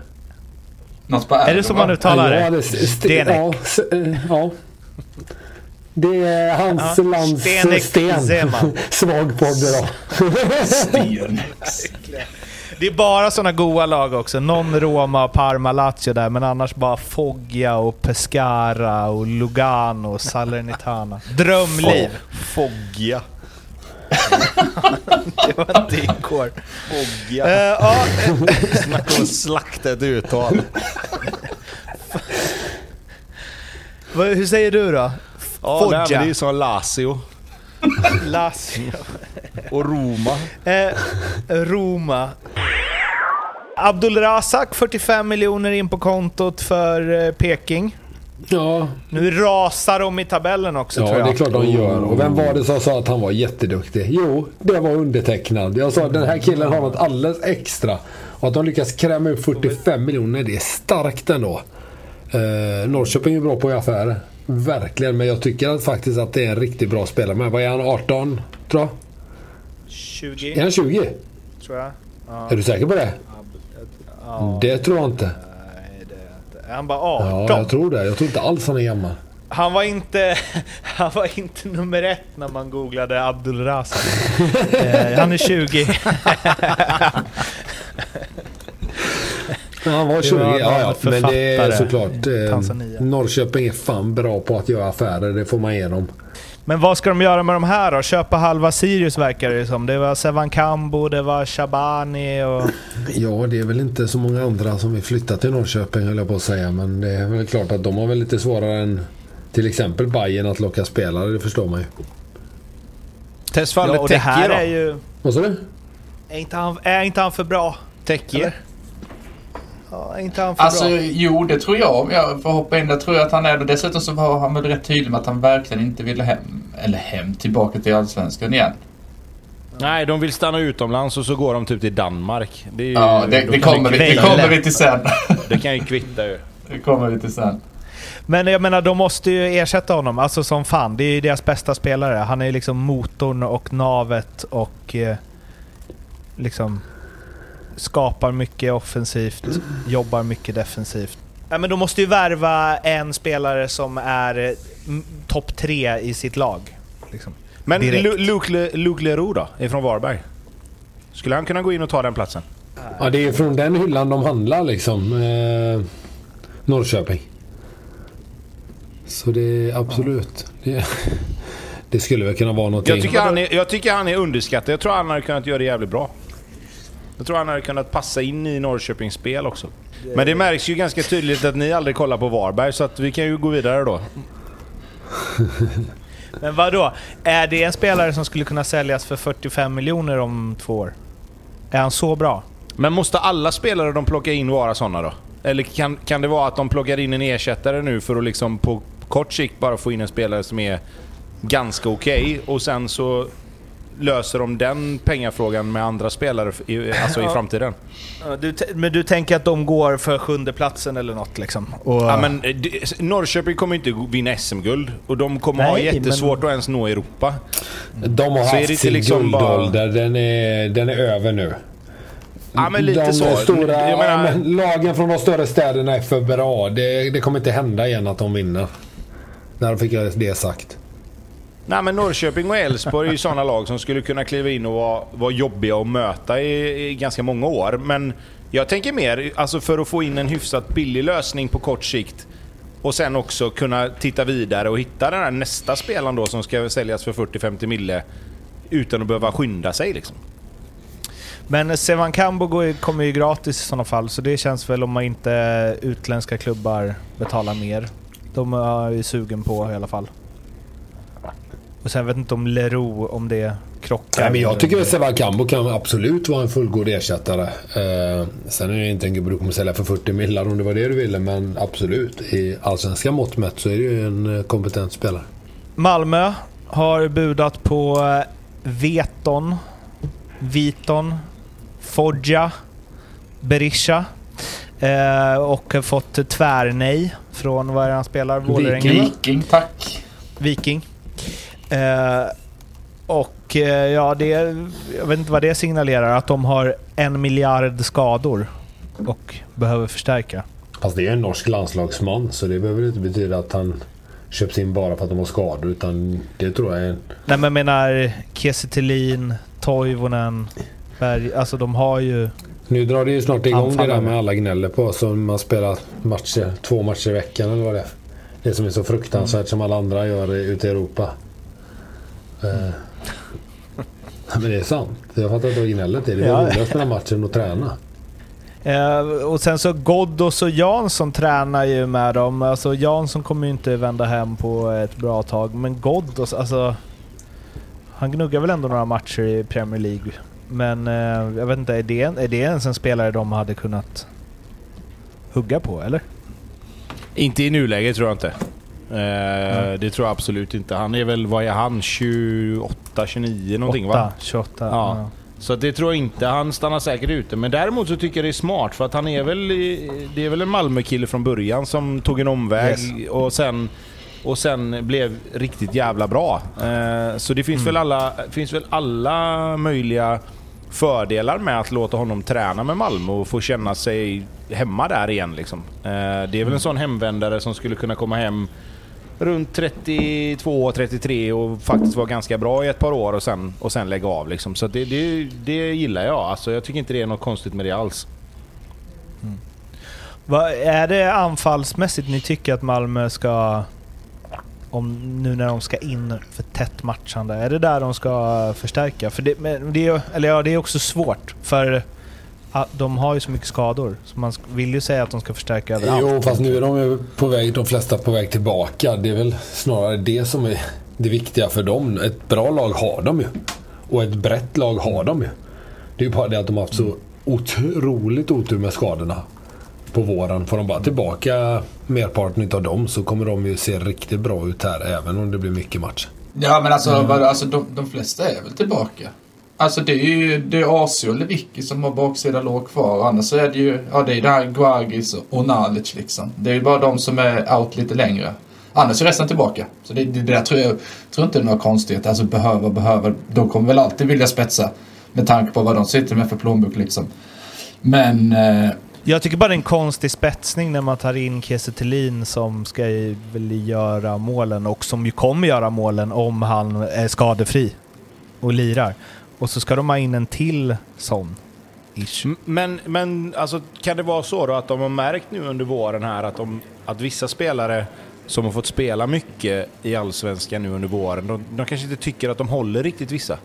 Något på Är det som man uttalar ja, det? det? St- Stenek. Ja, s- eh, ja. Det är hans Ja, lands Stenek sten. Zeman. *laughs* Svag podd idag. Sten. *laughs* Det är bara såna goa lag också. Någon Roma, Parma, Lazio där, men annars bara Foggia och Pescara och Lugano och Salernitana. *laughs* Drömliv! Foggia. *laughs* Det var inte igår. Foggia. Eh, ja, Snacka om ett uttal. *laughs* hur säger du då? Ja, Foggia. det är ju som Lazio *laughs* Lazio. och Roma. Eh, Roma. Abdulrazak 45 miljoner in på kontot för eh, Peking. Ja, Nu rasar de i tabellen också ja tror jag. det är klart de gör. Och vem var det som sa att han var jätteduktig? Jo, det var undertecknad. Jag sa att den här killen har något alldeles extra. Och att de lyckas kräma upp 45 miljoner, det är starkt ändå. Eh, Norrköping är bra på affärer. Verkligen, men jag tycker att faktiskt att det är en riktigt bra spelare. Men vad är han? 18? Tror jag? 20 Är han 20? tror jag. Ja, Är du säker på det? ja, Det tror jag inte. nej, det är inte. Är han bara 18? Ja, jag tror det. Jag tror inte alls han är gammal. Han var inte, *laughs* han var inte nummer ett när man googlade Abdulrazak. *laughs* eh, han är 20. *laughs* Ja, Han var 20, var ja, ja. Men det är såklart. Eh. Norrköping är fan bra på att göra affärer. Det får man ge dem. Men vad ska de göra med de här då? Köpa halva Sirius verkar det som. Det var Sevan Kambo, det var Shabani och... *laughs* Ja, det är väl inte så många andra som vill flytta till Norrköping höll jag på att säga. Men det är väl klart att de har väl lite svårare än till exempel Bayern att locka spelare. Det förstår man ju. Tesfalle Ja, och det här Tekje är då? ju... Vad sa du? Är inte han, är inte han för bra? Tekje? Ja, inte han för Alltså, bra? jo, det tror jag. Om jag får hoppa in, det tror jag att han är det. Dessutom så var han väl rätt tydlig med att han verkligen inte ville hem, eller hem, tillbaka till Allsvenskan igen. Nej, de vill stanna utomlands och så går de typ till Danmark. Det, är ju, Ja, det, det, kommer, vi, det kommer vi till sen. *laughs* Det kan ju kvitta ju. Det kommer vi till sen. Men jag menar, de måste ju ersätta honom. Alltså som fan. Det är ju deras bästa spelare. Han är ju liksom motorn och navet och eh, liksom skapar mycket offensivt, jobbar mycket defensivt. Ja, men de måste ju värva en spelare som är eh, m- topp tre i sitt lag. Liksom. Men Direkt. Luke, Luke Leroux då? Ifrån Varberg? Skulle han kunna gå in och ta den platsen? Ja, det är från den hyllan de handlar liksom. Eh, Norrköping. Så det är absolut. Det, det skulle väl kunna vara någonting. Jag tycker, han är, jag tycker han är underskattad. Jag tror han hade kunnat göra det jävligt bra. Jag tror han hade kunnat passa in i Norrköpings spel också. Men det märks ju ganska tydligt att ni aldrig kollar på Varberg, så att vi kan ju gå vidare då. *laughs* Men vad då? Är det en spelare som skulle kunna säljas för 45 miljoner om två år? Är han så bra? Men måste alla spelare de plockar in vara sådana då? Eller kan, kan det vara att de plockar in en ersättare nu för att liksom på kort sikt bara få in en spelare som är ganska okej och sen så löser de den pengafrågan med andra spelare i, alltså i framtiden. Du, men du tänker att de går för sjunde platsen eller något liksom? Och, Ja, men, eh, Norrköping kommer inte vinna SM-guld och de kommer ha Nej, jättesvårt att ens nå Europa. De har Så är haft sin liksom bara- guldålder. Den, är, den är över nu. Ja, men lite de så. Stora, Jag menar- men lagen från de större städerna är för bra. Det, det kommer inte hända igen att de vinner. Där fick jag det sagt. Nej, men Norrköping och Elfsborg är ju sådana lag som skulle kunna kliva in och vara, vara jobbiga att möta i, i ganska många år. Men jag tänker mer alltså för att få in en hyfsat billig lösning på kort sikt och sen också kunna titta vidare och hitta den här nästa spelaren då som ska säljas för 40-50 mille utan att behöva skynda sig. Liksom. Men Sevan Kambo kommer ju gratis i sådana fall, så det känns väl om man inte utländska klubbar betalar mer. De är jag ju sugen på i alla fall. Och sen vet inte om Leroux, om det krockar. Nej, men jag tycker att Sevan Kambo kan absolut vara en fullgod ersättare. Eh, sen är det inte en gubbe du kommer sälja för 40 millar om det var det du ville. Men absolut. I allsvenska mått mätt så är det ju en eh, kompetent spelare. Malmö har budat på eh, Veton, Viton, Foggia, Berisha. Eh, och fått tvärnej från, vad är det han spelar? Va? Viking, tack. Viking. Eh, och eh, ja, det, jag vet inte vad det signalerar. Att de har en miljard skador och behöver förstärka. Fast det är en norsk landslagsman så det behöver inte betyda att han köps in bara för att de har skador. Utan det tror jag är en... Nej men jag menar Kiese Toivonen, Berg. Alltså de har ju... Nu drar det ju snart igång det där Anfallare. med alla gnäller på. Så man spelar matcher, två matcher i veckan eller vad det är. Det som är så fruktansvärt som alla andra gör ute i Europa. Eh. Men det är sant. Jag fattar inte vad gnället är. Det är Ja. roligare att spela matchen och träna. Eh, och sen så Ghoddos och Jansson tränar ju med dem. Alltså Jansson kommer ju inte vända hem på ett bra tag. Men Ghoddos, alltså... Han gnuggar väl ändå några matcher i Premier League. Men eh, jag vet inte, är det, är det ens en spelare de hade kunnat hugga på eller? Inte i nuläget tror jag inte. Eh, Det tror jag absolut inte. Han är väl, vad är han? 28, 29 någonting va? 8, 28. Ja. Ja. Så det tror jag inte. Han stannar säkert ute. Men däremot så tycker jag det är smart för att han är väl... Det är väl en Malmö-kille från början som tog en omväg Yes. och sen... Och sen blev riktigt jävla bra. Eh, Så det finns, Mm. väl alla, finns väl alla möjliga fördelar med att låta honom träna med Malmö och få känna sig hemma där igen. Liksom. Eh, Det är väl Mm. en sån hemvändare som skulle kunna komma hem runt 32-33 och faktiskt vara ganska bra i ett par år och sen, och sen lägga av. Liksom. Så det, det, det gillar jag. Alltså, jag tycker inte det är något konstigt med det alls. Mm. Vad är det anfallsmässigt ni tycker att Malmö ska... Om, nu när de ska in för tätt matchande. Är det där de ska förstärka? För det, men det, är, eller ja, det är också svårt. För de har ju så mycket skador. Så man vill ju säga att de ska förstärka överallt. Jo, fast nu är de ju på väg, de flesta på väg tillbaka. Det är väl snarare det som är det viktiga för dem. Ett bra lag har de ju. Och ett brett lag har de ju. Det är ju bara det att de har haft så otroligt otur med skadorna på våren. Får de bara tillbaka merparten av dem så kommer de ju se riktigt bra ut här även om det blir mycket match. Ja, men alltså, vad, alltså de, de flesta är väl tillbaka. Alltså det är ju det är AC och Lewicki som har baksida låg kvar. Annars så är det ju, ja det är det här Guargis och Nalic liksom. Det är ju bara de som är out lite längre. Annars är resten tillbaka. Så det, det, det där tror jag tror inte det är några konstigheter. Alltså behöva, behöva. De kommer väl alltid vilja spetsa. Med tanke på vad de sitter med för plånbok liksom. Men... Eh, Jag tycker bara det är en konstig spetsning när man tar in Kiese Thelin som ska väl göra målen och som ju kommer göra målen om han är skadefri och lirar. Och så ska de ha in en till sån. Ish. Men, men alltså, kan det vara så då att de har märkt nu under våren här att, de, att vissa spelare som har fått spela mycket i Allsvenskan nu under våren, de, de kanske inte tycker att de håller riktigt vissa.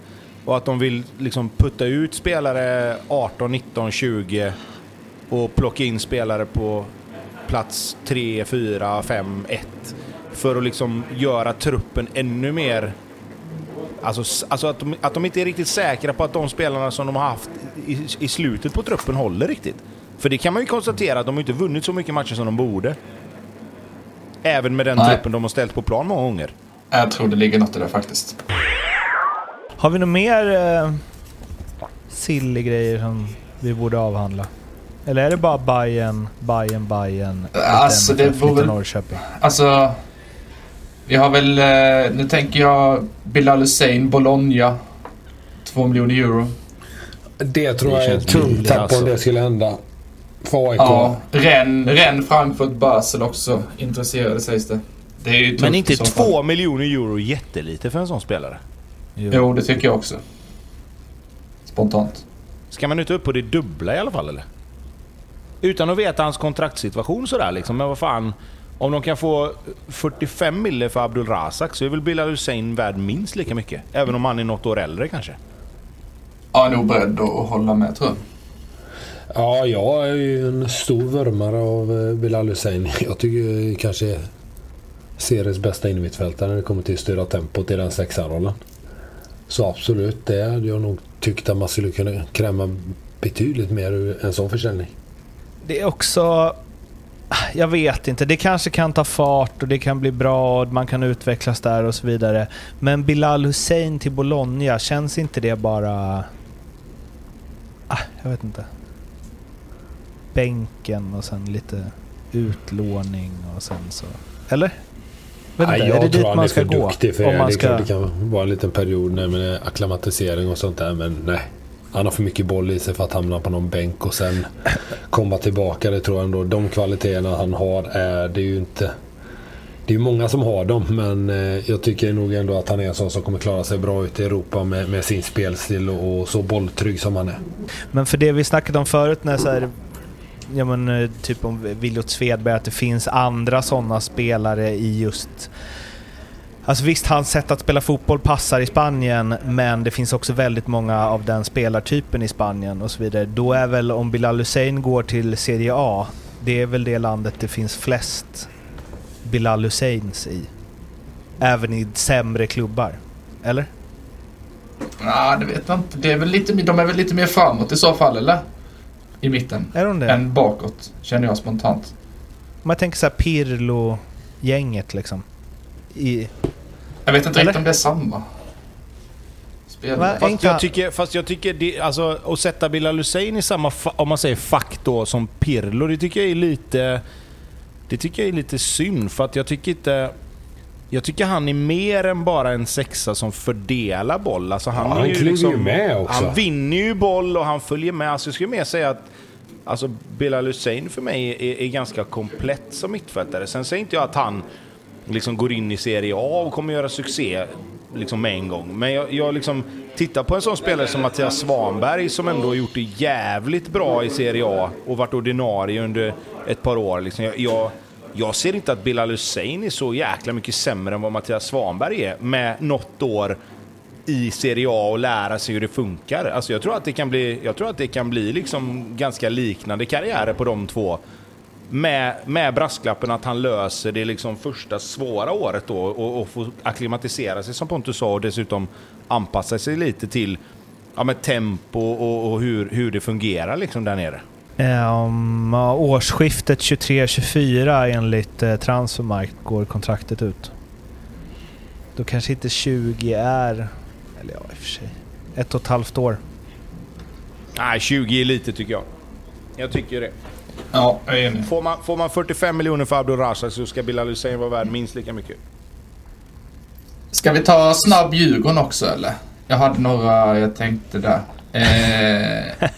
Och att de vill liksom putta ut spelare 18, 19, 20 och plocka in spelare på plats 3, 4, 5, 1. För att liksom göra truppen ännu mer Alltså, alltså att, de, att de inte är riktigt säkra på att de spelarna som de har haft i, i slutet på truppen håller riktigt. För det kan man ju konstatera att de har inte vunnit så mycket matcher som de borde. Även med den Nej. truppen de har ställt på plan många gånger. jag tror det ligger något i det faktiskt. Har vi några mer eh, silly grejer som vi borde avhandla? Eller är det bara Bayern, Bayern, Bayern, Alltså, det väl- Norrköping? Alltså, vi har väl, eh, nu tänker jag Bilal Hussein, Bologna. Två miljoner euro. Det tror Det jag är ett tungt tapp alltså. om det skulle hända. För AIK. Ja, Rennes, Rennes, Frankfurt, Basel också intresserade sägs det. Det är ju Men inte i så fall. två miljoner euro jättelite för en sån spelare? Jo, det tycker jag också. Spontant. Ska man inte upp på det dubbla i alla fall eller? Utan att veta hans kontraktssituation sådär liksom. Men vad fan. Om de kan få 45 mille för Abdul Razak så är väl Bilal Hussein värd minst lika mycket. Även om han är något år äldre kanske. Ja, jag är nog beredd att hålla med tror jag. Ja, jag är ju en stor vurmare av eh, Bilal Hussein. *laughs* Jag tycker kanske seriens bästa innermittfältare när det kommer till att styra tempot i den sexarrollen. Så absolut, det hade jag nog tyckt att man skulle kunna kräma betydligt mer ur en sån försäljning. Det är också... Jag vet inte. Det kanske kan ta fart och det kan bli bra och man kan utvecklas där och så vidare. Men Bilal Hussein till Bologna, känns inte det bara... Ah, jag vet inte. Bänken och sen lite utlåning och sen så... Eller? Nej, inte, jag är det tror dit man ska gå? duktig för Om man ska... det kan vara en liten period med akklimatisering och sånt där. Men nej. Han har för mycket boll i sig för att hamna på någon bänk och sen komma tillbaka. Det tror jag ändå. De kvaliteterna han har är det är ju inte... Det är ju många som har dem men eh, jag tycker nog ändå att han är en sån som kommer klara sig bra ute i Europa med, med sin spelstil och, och så bolltrygg som han är. Men för det vi snackade om förut när så här, ja men eh, typ om Viljot Svedberg, att det finns andra sådana spelare i just... Alltså visst, hans sätt att spela fotboll passar i Spanien, men det finns också väldigt många av den spelartypen i Spanien och så vidare. Då är väl om Bilal Hussein går till Serie A, det är väl det landet det finns flest Bilal Husseins i. Även i sämre klubbar. Eller? Ja, det vet jag inte. Det är väl lite, de är väl lite mer framåt i så fall, eller? I mitten. Är de det? Än bakåt, känner jag spontant. Om jag tänker så här Pirlo-gänget liksom. I, Jag vet inte Eller? riktigt om det är samma. Va? Fast jag tycker, fast jag tycker det, alltså, att sätta Bilal Hussein i samma, om man säger fack då, som Pirlo, det tycker jag är lite... Det tycker jag är lite synd, för att jag tycker inte... Jag tycker han är mer än bara en sexa som fördelar boll. Alltså han, Ja, är han ju kliver liksom, ju med också. Han vinner ju boll och han följer med. Alltså jag skulle mer säga att alltså Bilal Hussein för mig är, är ganska komplett som mittfältare. Sen säger inte jag att han liksom går in i Serie A och kommer göra succé liksom med en gång. Men jag, jag liksom tittar på en sån spelare som Mattias Svanberg som ändå har gjort det jävligt bra i Serie A och varit ordinarie under ett par år. Liksom jag, jag, jag ser inte att Bilal Hussein är så jäkla mycket sämre än vad Mattias Svanberg är med något år i Serie A och lära sig hur det funkar. Alltså jag tror att det kan bli, jag tror att det kan bli liksom ganska liknande karriärer på de två. Med, med brasklappen att han löser det liksom första svåra året då och, och får acklimatisera sig som Pontus sa och dessutom anpassa sig lite till ja, med tempo och, och hur, hur det fungerar liksom där nere. Um, årsskiftet 23-24 enligt eh, Transfermarkt går kontraktet ut. Då kanske inte 20 är... Eller ja, i och för sig. Ett och ett halvt år. Nej, 20 är lite tycker jag. Jag tycker det. Ja, jag är enig. Får man, får man 45 miljoner för Abdul Razak så ska Bilal Hussein vara värd minst lika mycket. Ska vi ta snabb Djurgården också eller? Jag hade några jag tänkte där. Eh,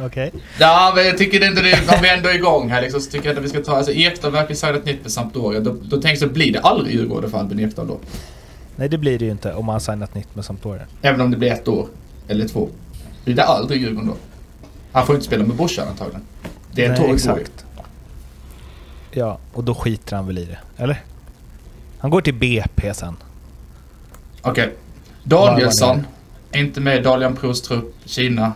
*laughs* Okej. ja, men jag tycker inte det, om vi ändå är igång här liksom, så tycker jag att vi ska ta, alltså Ekdal verkar signat nytt med Sampdoria. Då, då tänker jag så blir det aldrig Djurgården för Albin Ekdal då. Nej, det blir det ju inte om man signat nytt med Sampdoria. Även om det blir ett år. Eller två. Blir det aldrig Djurgården då? Han får inte spela med brorsan antagligen. Det är Nej, ju. exakt. Ja, och då skiter han väl i det. Eller? Han går till BP sen. Okej. Varvar Danielsson. Inte med Dalian Pros trupp. Kina.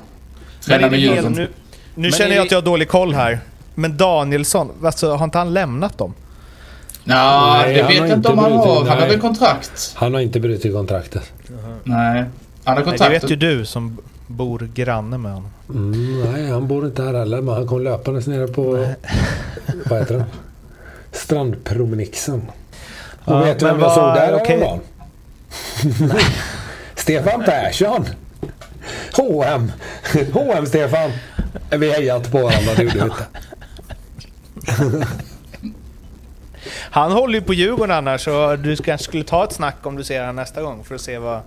Tränar är med Djurgården. nu- Nu Men känner jag att jag har dålig koll här. Men Danielsson, alltså, har inte han lämnat dem? Nja, Nej, det han vet har jag inte om han brutit- har. Han har nej. väl kontrakt? Han har inte brutit kontraktet. Nej. Han har Nej, kontrakt. det vet ju du som bor granne med honom. Mm, nej, han bor inte här heller men han kom löpandes nere på... *laughs* Vad heter det? Strandpromenixen. Och Ja, vet du vem jag såg där häromdagen? *laughs* Stefan Persson. H&M. H&M Stefan. Vi hejat på varandra, det gjorde vi inte. *laughs* Han håller ju på Djurgården annars, så du kanske skulle ta ett snack om du ser honom nästa gång för att se vad,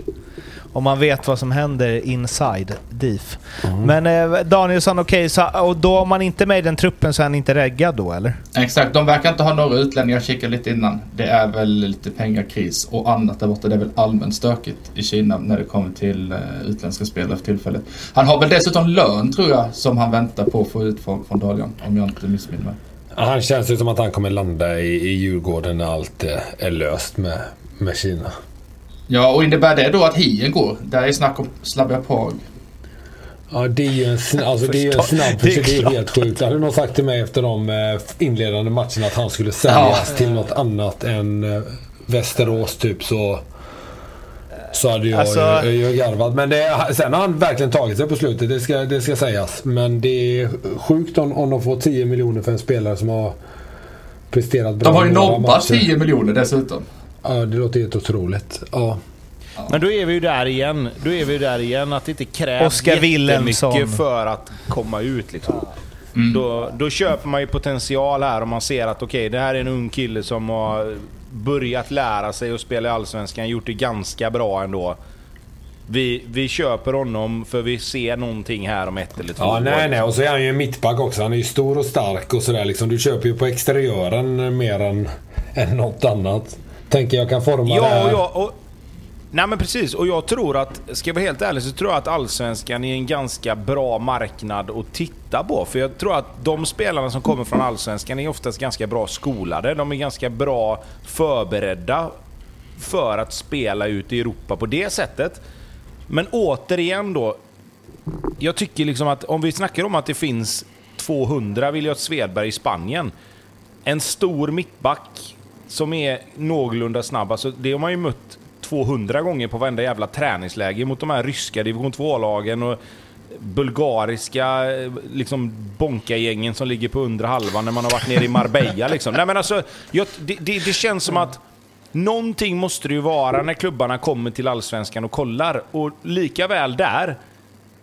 om man vet vad som händer inside DIF. Men eh, Danielsson, okej, så- och då om man inte är med i den truppen så är han inte reggad då eller? Exakt, de verkar inte ha några utlänningar. Jag kikade lite innan. Det är väl lite pengakris och annat där borta. Det är väl allmänt stökigt i Kina när det kommer till uh, utländska spelare för tillfället. Han har väl dessutom lön tror jag som han väntar på att få ut från, från Dalian. Om jag inte missminner mig. Ja, Han känns ju som att han kommer landa i, i Djurgården när allt är löst med, med Kina. Ja, och innebär det då att Hien går? Där är snack om Slavia Prag. Ja, det är ju en, sn- alltså, det är en snabb *laughs* det är det är, helt sjukt. Hade någon sagt till mig efter de eh, inledande matcherna att han skulle säljas till något annat än eh, Västerås typ så så hade jag Alltså- ju, ju garvat. Men det, sen har han verkligen tagit sig på slutet, det ska, det ska sägas. Men det är sjukt om, om de får 10 miljoner för en spelare som har presterat bra De har ju nobbat matcher. 10 miljoner dessutom. Ja, det låter helt otroligt. Ja. Men då är vi ju där igen. Då är vi ju där igen att det inte krävs Wilhelmsson. jättemycket för att komma ut. Liksom. Då, då köper man ju potential här om man ser att okej, det här är en ung kille som har börjat lära sig att spela i Allsvenskan, gjort det ganska bra ändå. Vi, vi köper honom för vi ser någonting här om ett eller två Ja, år. nej, nej. Och så är han ju en mittback också. Han är ju stor och stark och sådär. Liksom. Du köper ju på exteriören mer än, än något annat. Tänker jag kan forma det Ja, här. och jag, och, nej men precis. Och jag tror att, ska jag vara helt ärlig, så tror jag att Allsvenskan är en ganska bra marknad att titta på. För jag tror att de spelarna som kommer från Allsvenskan är oftast ganska bra skolade. De är ganska bra förberedda för att spela ut i Europa på det sättet. Men återigen då. Jag tycker liksom att om vi snackar om att det finns 200 Williot Svedberg i Spanien. En stor mittback som är någorlunda snabb. Alltså det har man ju mött 200 gånger på varenda jävla träningsläger mot de här ryska division 2-lagen och bulgariska eh, liksom bonka-gängen som ligger på undre halvan när man har varit nere i Marbella. Liksom. Nej, men alltså, jag, det, det, det känns som att någonting måste det ju vara när klubbarna kommer till Allsvenskan och kollar. Och lika väl där,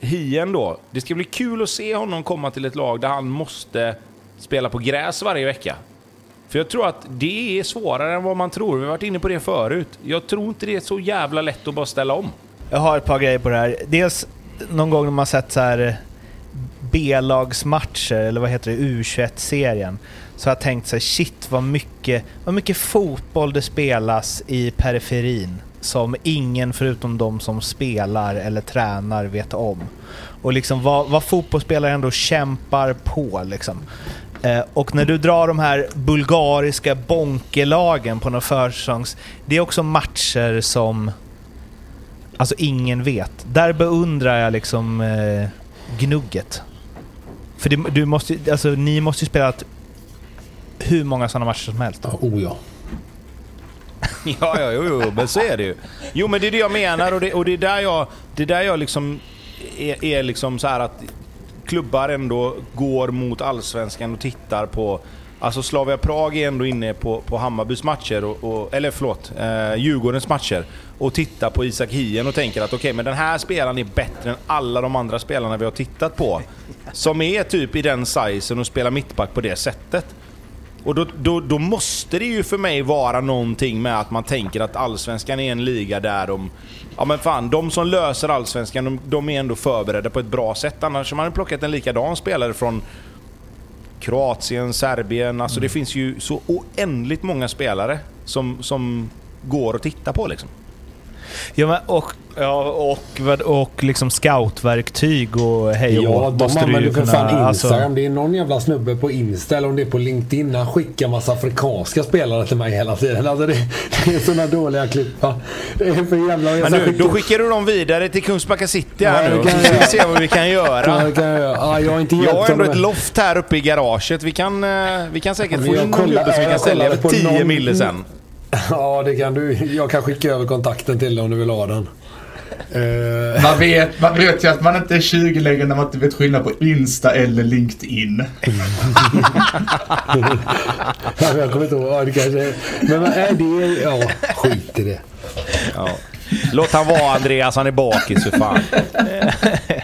Hien då. Det ska bli kul att se honom komma till ett lag där han måste spela på gräs varje vecka. För jag tror att det är svårare än vad man tror. Vi har varit inne på det förut. Jag tror inte det är så jävla lätt att bara ställa om. Jag har ett par grejer på det här. Dels någon gång när man sett så här eh, B-lagsmatcher, eller vad heter det, U21-serien. Så har jag tänkt så här, shit vad mycket, vad mycket fotboll det spelas i periferin. Som ingen förutom de som spelar eller tränar vet om. Och liksom vad, vad fotbollsspelare ändå kämpar på liksom. Eh, och när du drar de här bulgariska bonkelagen på några försäsongs... Det är också matcher som Alltså ingen vet. Där beundrar jag liksom eh, gnugget. För det, du måste, ju- alltså, ni måste ju spela hur många sådana matcher som helst. Ja, oh ja. *laughs* Ja, ja, jo, jo, men så är det ju. Jo, men det är det jag menar och det, och det är där jag, det är där jag liksom är, är liksom så här att klubbar ändå går mot Allsvenskan och tittar på... Alltså Slavia Prag är ändå inne på, på Hammarbys matcher, och, och, eller förlåt, eh, Djurgårdens matcher och tittar på Isak Hien och tänker att okej, men den här spelaren är bättre än alla de andra spelarna vi har tittat på. Som är typ i den sizen och spelar mittback på det sättet. Och då, då, då måste det ju för mig vara någonting med att man tänker att Allsvenskan är en liga där de... Ja men fan, de som löser Allsvenskan, de, de är ändå förberedda på ett bra sätt. Annars har man plockat en likadan spelare från Kroatien, Serbien. Alltså det finns ju så oändligt många spelare som, som går att titta på liksom. Ja, men, och, ja, och, vad- och liksom scoutverktyg och hej och Ja, de måste du ju använder för fan alltså- Instagram. Det är någon jävla snubbe på Insta eller om det är på LinkedIn. Han skickar massa afrikanska spelare till mig hela tiden. Alltså det, det är såna dåliga klipp. va. Det är för jävla... Men nu, då skickar du dem vidare till Kungsbacka City här Ja, nu. kan vi se vad vi kan göra. Ja, kan jag göra. Ja, jag har inte Jag har ändå ett loft här uppe i garaget. Vi kan, eh, vi kan säkert få in någon gubbe som vi kan sälja för på 10 någon- mille sen. *laughs* Ja, det kan du. Jag kan skicka över kontakten till dig om du vill ha den. Eh, Man vet, man vet ju att man inte är 20 längre när man inte vet skillnad på Insta eller LinkedIn. *laughs* jag kommer inte ihåg. Ja, det kanske är. Men vad är det? Ja, skit i det. Ja. Låt han vara Andreas, han är bakis för fan. *laughs*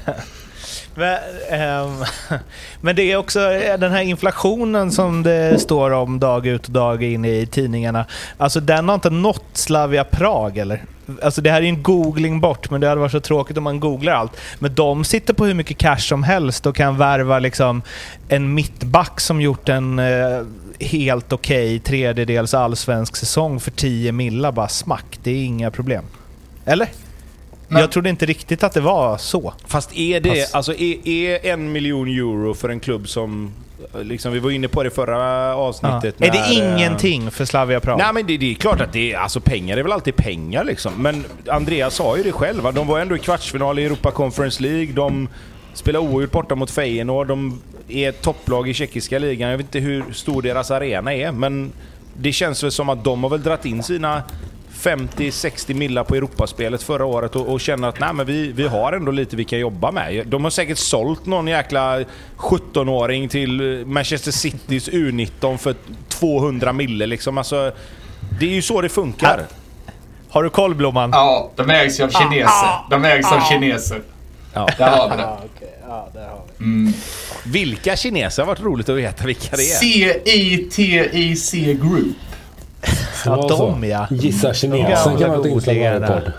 Men, ehm, *laughs* men det är också eh, den här inflationen som det står om dag ut och dag in i tidningarna. Alltså den har inte nått Slavia Prag eller? Alltså det här är ju en googling bort, men det hade varit så tråkigt om man googlar allt. Men de sitter på hur mycket cash som helst och kan värva liksom en mittback som gjort en eh, helt okej okay, tredjedels allsvensk säsong för 10 millar bara smack. Det är inga problem. Eller? Men, jag trodde inte riktigt att det var så. Fast är det, Fast... alltså är, är en miljon euro för en klubb som Liksom, vi var inne på det förra avsnittet. Ja. När, är det ingenting för Slavia Prag? Nej men det, det, är klart att det är, alltså pengar är väl alltid pengar liksom. Men Andreas sa ju det själv, de var ändå i kvartsfinal i Europa Conference League. De spelar oavgjort borta mot Feyenoord. De är topplag i tjeckiska ligan. Jag vet inte hur stor deras arena är, men det känns väl som att de har väl dragit in sina 50-60 millar på Europaspelet förra året och, och känner att nej, men vi, vi har ändå lite vi kan jobba med. De har säkert sålt någon jäkla 17-åring till Manchester Citys U19 för 200 mille liksom. Alltså, det är ju så det funkar. Har du koll Blomman? Ja, de ägs ju av kineser. De ägs av kineser. Ja. Där har vi det. *laughs* Ja, där har vi. Mm. Vilka kineser har varit roligt att veta vilka det är. C-I-T-I-C Group. Ja, de ja. Gissa kinesen kan vara ett inslag i podd.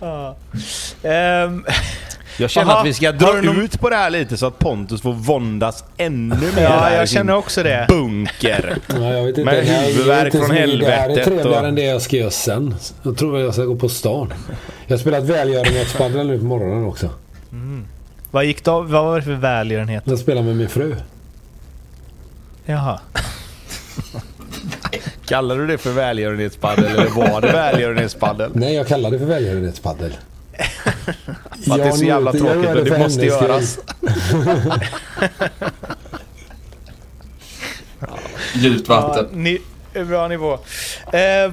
*laughs* um, jag känner Aha, att vi ska dra någon... ut på det här lite så att Pontus får våndas ännu mer. Ja, jag känner också det. Bunker. Ja, jag vet inte. Med huvudvärk från helvetet. Det här är trevligare och... än det jag ska göra sen. Jag tror jag ska gå på stan. Jag har spelat välgörenhetspadel nu på morgonen också. Mm. Vad gick då? Vad var det för välgörenhet? Jag spelade med min fru. Jaha. Kallar du det för välgörenhetspaddel eller var det välgörenhetspaddel? Nej, jag kallar det för välgörenhetspaddel. Att det är så jävla tråkigt, men det måste göras. Djupt *laughs* vatten. Ja, ni, bra nivå. Eh,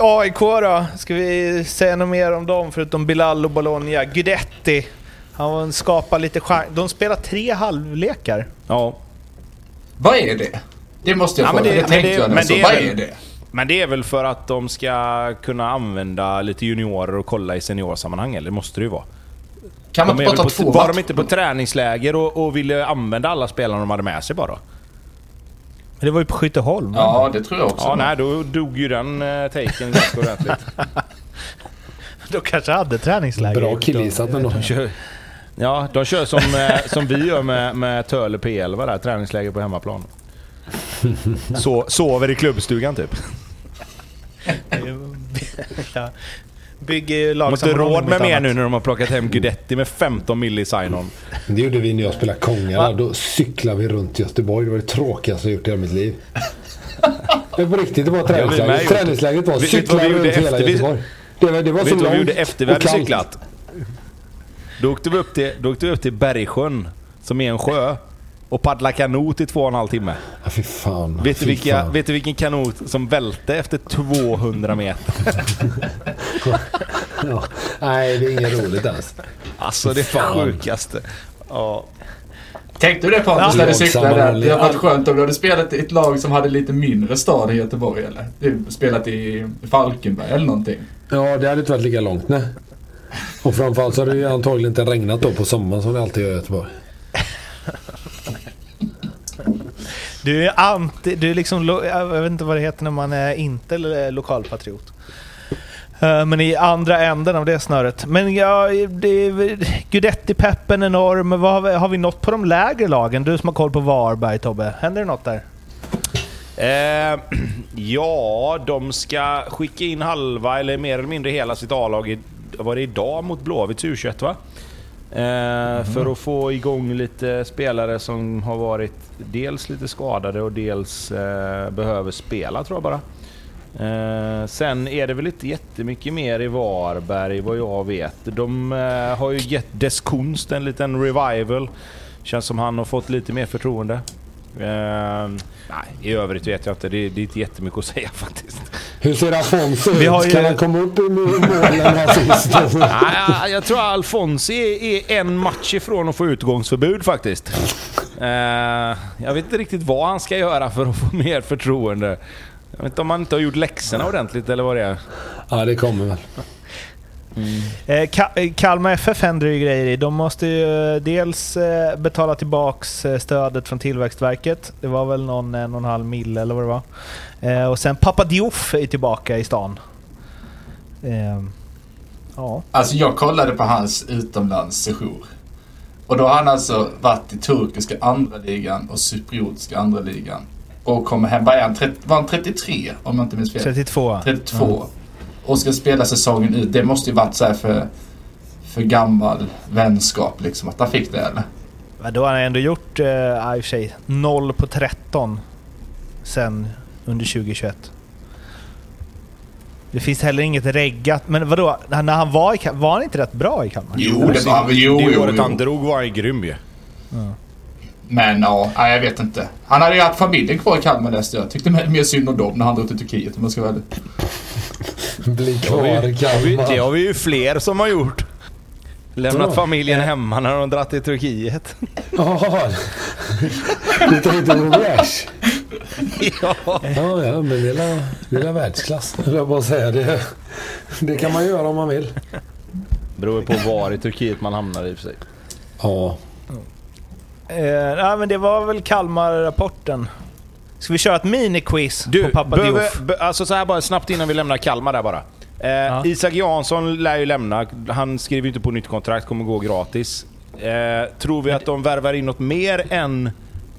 AIK då? Ska vi säga något mer om dem förutom Bilal och Bologna? Guidetti. Han skapar lite chans. De spelar tre halvlekar. Ja. Vad är det? Det måste jag ja, fråga, det, det tänkte jag men det, Vad är det? Men det är väl för att de ska kunna använda lite juniorer och kolla i seniorsammanhang, eller det måste det ju vara. Kan man inte bara ta två Var de inte på träningsläger och, och ville använda alla spelarna de hade med sig bara? Men det var ju på Skytteholm. Ja, det tror jag också. Ja, nej, då dog ju den uh, taken ganska ordentligt. *laughs* de kanske hade träningsläger. Bra killgissat ändå. Ja, de kör som, eh, som vi gör med, med Töle P11 där, träningsläger på hemmaplan. *laughs* Så, sover i klubbstugan typ. ja. Bygger lag De har inte råd med mer nu när de har plockat hem Guidetti med 15 milli sign-on. Det gjorde vi när jag spelade Konga. Då cyklade vi runt Göteborg. Det var det tråkigaste jag gjort i hela mitt liv. Det var på riktigt, det var träningsläget. Träningsläget var cykla runt hela Göteborg. Det var, det var så långt. Vet du vad vi gjorde efter vi hade cyklat? Då åkte vi upp till, då åkte vi upp till Bergsjön, som är en sjö. Och paddla kanot i två och en halv timme. Ja, fy fan. Vet, fy du vilka, fan. vet du vilken kanot som välte efter 200 meter? *laughs* ja. Nej, det är inget roligt alls. Alltså det är sjukaste. Ja. Tänkte du det Pontus när du cyklade där? Det hade varit skönt om du hade spelat i ett lag som hade lite mindre stad i Göteborg eller? Du spelat i Falkenberg eller någonting. Ja, det hade inte varit lika långt nej. Och framförallt så har det ju antagligen inte regnat då på sommaren som det alltid gör i Göteborg. Du är anti... Du är liksom... Jag vet inte vad det heter när man är inte lokalpatriot. Eh, men i andra änden av det snöret. Men ja, Guidetti-peppen enorm. Vad har, vi, har vi nått på de lägre lagen? Du som har koll på Varberg Tobbe. Händer det något där? Eh, *clears throat* ja, de ska skicka in halva eller mer eller mindre hela sitt A-lag var det idag mot Blåvitts U21 va? Eh, mm. För att få igång lite spelare som har varit dels lite skadade och dels eh, behöver spela tror jag bara. Eh, sen är det väl inte jättemycket mer i Varberg vad jag vet. De eh, har ju gett Des Kunst en liten revival. Känns som han har fått lite mer förtroende. Uh, nej, i övrigt vet jag inte. Det, det är inte jättemycket att säga *laughs* faktiskt. Hur ser Alfonso ut? Ju... Kan han komma upp i målen assist? nej, jag tror Alfonso är, är, en match ifrån att få utgångsförbud faktiskt. Uh, jag vet inte riktigt vad han ska göra för att få mer förtroende. Jag vet inte om man inte har gjort läxorna ordentligt eller vad det är. Ja, det kommer väl. Eh, Ka- eh, Kalmar FF händer ju grejer i. De måste ju eh, dels eh, betala tillbaks eh, stödet från Tillväxtverket. Det var väl någon en och en halv mille eller vad det var. Eh, och sen Papa Diouf är tillbaka i stan. Eh, ja. Alltså jag kollade på hans utomlandssejour. Och då har han alltså varit i turkiska andra ligan och cypriotiska andra ligan. Och kommer hem, vad är han, 30, var han 33 om jag inte minns fel? 32. 32. Och ska spela säsongen ut. Det måste ju varit så här för, för gammal vänskap liksom. Att han fick det eller? Men då har han ändå gjort, eh, ja, i och för sig, 0 på 13 sen under 2021. Det finns heller inget reggat. Men vadå? När han var i var han inte rätt bra i Kalmar? Jo, det var jo, det jo, året jo. han drog var han grym ju. Men ja, nej, jag vet inte. Han hade ju haft familjen kvar i Kalmar läste jag. Tyckte mer mer synd om dem när han drog till Turkiet om jag ska vara ärlig. Bli kvar i vi, det Kalmar. har vi ju fler som har gjort. Lämnat familjen hemma när de dratt till Turkiet. Jaha. *laughs* Du tänkte på Rash? ja. Ja, ja, men det är la världsklass. Jag bara säga. Det, det kan man göra om man vill. Beror på var i Turkiet man hamnar i och för sig. Ja. Eh, nej, men det var väl Kalmar-rapporten. Ska vi köra ett miniquiz Du, på Papa behöver, Diouf? be, alltså så här bara snabbt innan vi lämnar Kalmar där bara. Eh, Ja. Isak Jansson lär ju lämna. Han skriver ju inte på nytt kontrakt, kommer gå gratis. Eh, tror vi att de värvar in något mer än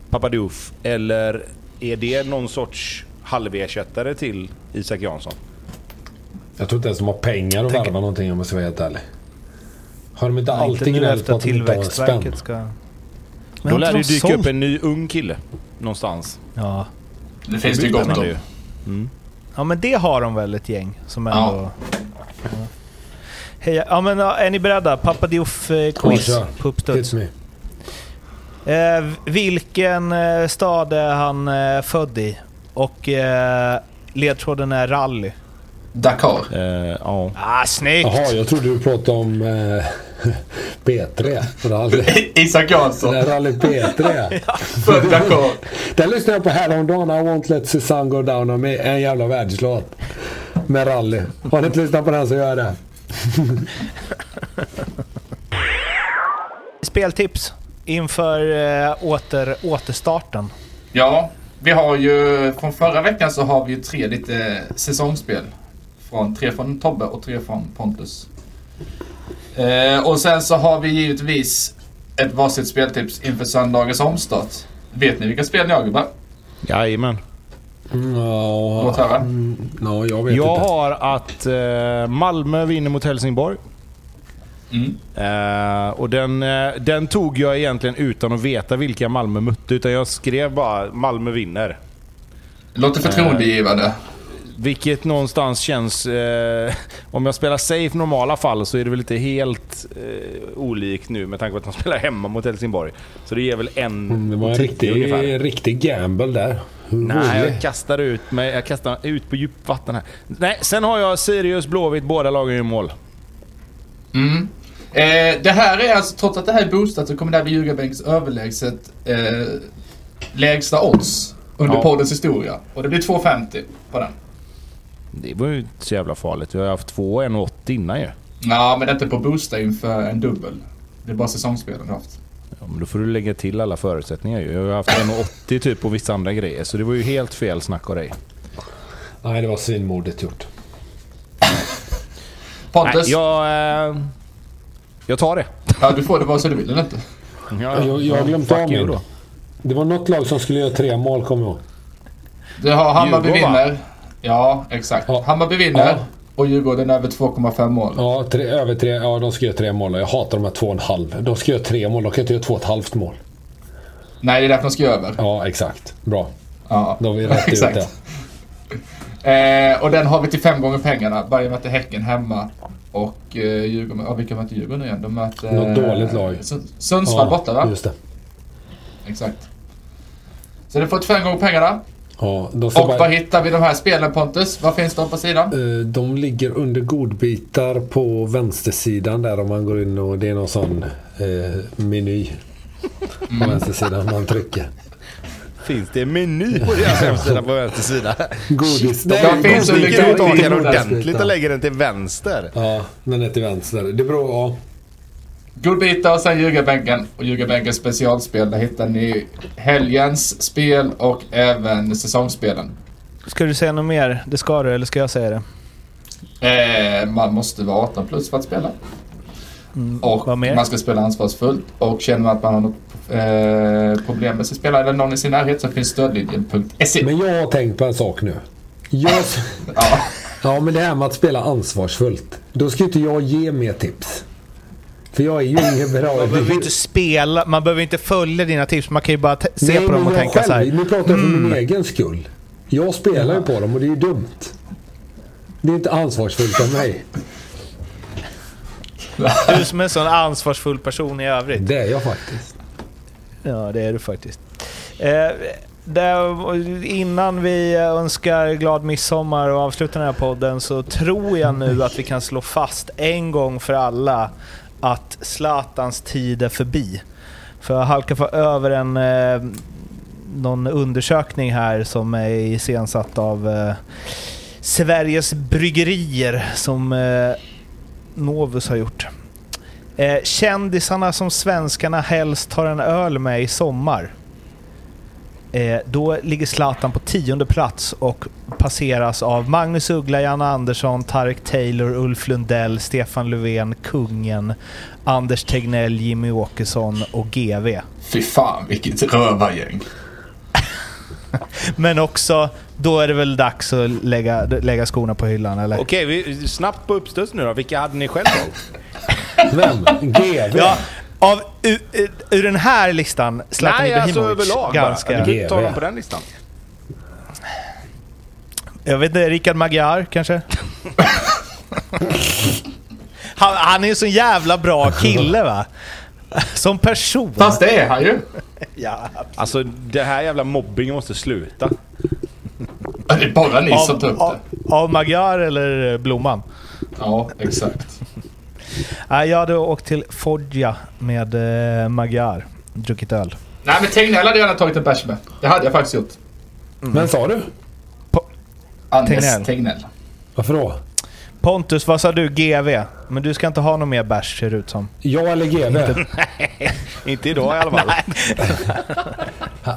Papadiouf? Eller är det någon sorts halversättare till Isak Jansson? Jag tror inte ens de har pengar att Tänk- värva någonting om jag ska vara helt ärlig. Har de inte alltid gnällt efter på att de inte har spänn? Ska... Men Då lär det ju dyka upp sålt? en ny ung kille någonstans. Ja. Det finns det ju gott om. Mm. ja, men det har de väl ett gäng som Ja. ändå... Ja. Hej, ja, men ja, är ni beredda? Papa Diouf-quiz Ja, kör. på uppstuds. Eh, vilken eh, stad är han eh, född i? Och eh, ledtråden är rally. Dakar. Eh, ja. Ah, snyggt! Jaha, jag trodde du pratade om eh, *laughs* P3. Rally. *laughs* Isak Det Jansson. Rally P3. *laughs* Född Dakar. Den lyssnade jag på häromdagen. I won't let Susanne go down. Med en jävla världslåt. Med rally. Har ni inte lyssnat på den så gör det. Speltips inför eh, åter, återstarten. Ja, vi har ju från förra veckan så har vi ju tre lite säsongsspel. Från, tre från Tobbe och tre från Pontus. Eh, och sen så har vi givetvis ett varsitt speltips inför söndagens omstart. Vet ni vilka spel ni har gubbar? Jajamän. Ja, Låt höra. ja, jag vet Jag inte. har att eh, Malmö vinner mot Helsingborg. Mm. Eh, och den, eh, den tog jag egentligen utan att veta vilka Malmö mötte. Utan jag skrev bara Malmö vinner. Låter förtroendegivande. Vilket någonstans känns... Eh, om jag spelar safe normala fall så är det väl inte helt eh, olikt nu med tanke på att de *laughs* spelar hemma mot Helsingborg. Så det ger väl en Mm, Det var en tio ungefär. riktig, riktig gamble där. Hur Nej, jag kastar ut mig. Jag kastar ut på djupt vatten här. Nej, sen har jag Sirius, Blåvitt, båda lagen gör mål. Mm. Eh, det här är alltså, trots att det här är boostat så kommer det här bli Ljugarbänks överlägset eh, lägsta odds under Ja. poddens historia. Och det blir 2,50 på den. Det var ju inte så jävla farligt. Vi har haft två 1,80 innan ju. Ja, men det är inte på boosta inför en dubbel. Det är bara säsongsspelen du har haft. Ja, men då får du lägga till alla förutsättningar ju. Jag har haft 1,80 typ på vissa andra grejer. Så det var ju helt fel snack av dig. Nej, det var svinmodigt gjort. Pontus? Nej, jag... Eh, jag tar det. Ja, du får det vare sig du vill eller inte. Ja, Jag, jag har glömt av min. Det var något lag som skulle göra tre mål, kommer jag ihåg. Du har Hammarby vinner. Ja, exakt. Ja. Hammarby vinner. Ja. Och Djurgården över 2,5 mål. Ja, tre, över tre. Ja, de ska göra tre mål. Jag hatar de här två och en halv. De ska göra tre mål. De kan inte göra två och ett halvt mål. Nej, det är därför de ska över. Ja, exakt. Bra. Ja. Då har vi rätt ut Exakt. det. *laughs* Eh, och den har vi till fem gånger pengarna. Bayern möter Häcken hemma. Och eh, Djurgården, ja vilka möter Djurgården igen? De möter... Något dåligt lag. Sun- Sundsvall borta va? Just det. Exakt. Så det får till fem gånger pengarna. Ja, de, Och bara, var hittar vi de här spelen Pontus? Vad finns de på sidan? Eh, de ligger under godbitar på vänstersidan där om man går in och det är någon sån eh, meny på Mm. vänstersidan man trycker. finns det en meny på deras *laughs* hemsida på vänster sida. Godis. de finns godis- under Sticker ut ordentligt och lägger den till vänster. Ja, den är till vänster. Det beror... Ja. Godbitar och sen ljugarbänken. Och ljugarbänkens specialspel. Där hittar ni helgens spel och även säsongsspelen. Ska du säga något mer? Det ska du, eller ska jag säga det? Eh, man måste vara 18 plus för att spela. och vad mer? man ska spela ansvarsfullt. Och känner man att man har något eh, problem med sin spelare eller någon i sin närhet så finns stödlinjen.se. Men jag har tänkt på en sak nu. Jag... *laughs* Ja. Ja, men det här med att spela ansvarsfullt. Då ska inte jag ge mer tips. För jag är ju ingen bra... Man behöver inte spela, man behöver inte följa dina tips. Man kan ju bara se Nej, på dem och tänka så här. själv, Nu pratar jag för min egen skull. Jag spelar ju på dem och det är ju dumt. Det är inte ansvarsfullt av mig. Du som är en sån ansvarsfull person i övrigt. Det är jag faktiskt. Ja, det är du faktiskt. Eh, där, innan vi önskar glad midsommar och avslutar den här podden så tror jag nu att vi kan slå fast en gång för alla att Zlatans tid är förbi. För jag halkar för över en eh, någon undersökning här som är iscensatt av eh, Sveriges Bryggerier som eh, Novus har gjort. Eh, kändisarna som svenskarna helst tar en öl med i sommar. Eh, då ligger Zlatan på tionde plats och passeras av Magnus Uggla, Janne Andersson, Tarek Taylor, Ulf Lundell, Stefan Löfven, Kungen, Anders Tegnell, Jimmy Åkesson och GV. Fy fan vilket rövargäng. *laughs* Men också, då är det väl dags att lägga, lägga skorna på hyllan eller? Okej, vi, snabbt på uppstuds nu då. Vilka hade ni själv valt? Vem? GV? Ja, av, ur, ur- den här listan, Zlatan Nej, alltså Ibrahimovic, överlag ganska... bara. Du kan ju ta dem på den listan. Jag vet inte, Richard Magyar kanske? *laughs* han, han är en så jävla bra kille va? Som person. Fast det är han ju. Ja. Alltså, det här jävla mobbingen måste sluta. Det är bara ni som tar Av, upp av, det. av Magyar eller Blomman? Ja, exakt. Nej, jag hade åkt till Foggia med eh, Magyar. Druckit öl. Nej men Tegnell hade jag gärna tagit en bärs med. Det hade jag faktiskt gjort. Men sa du? Anders Tegnell. Tegnell. Varför då? Pontus, vad sa du? GV? Men du ska inte ha någon mer bärs ser det ut som. Jag eller GV? *laughs* Inte idag i alla fall.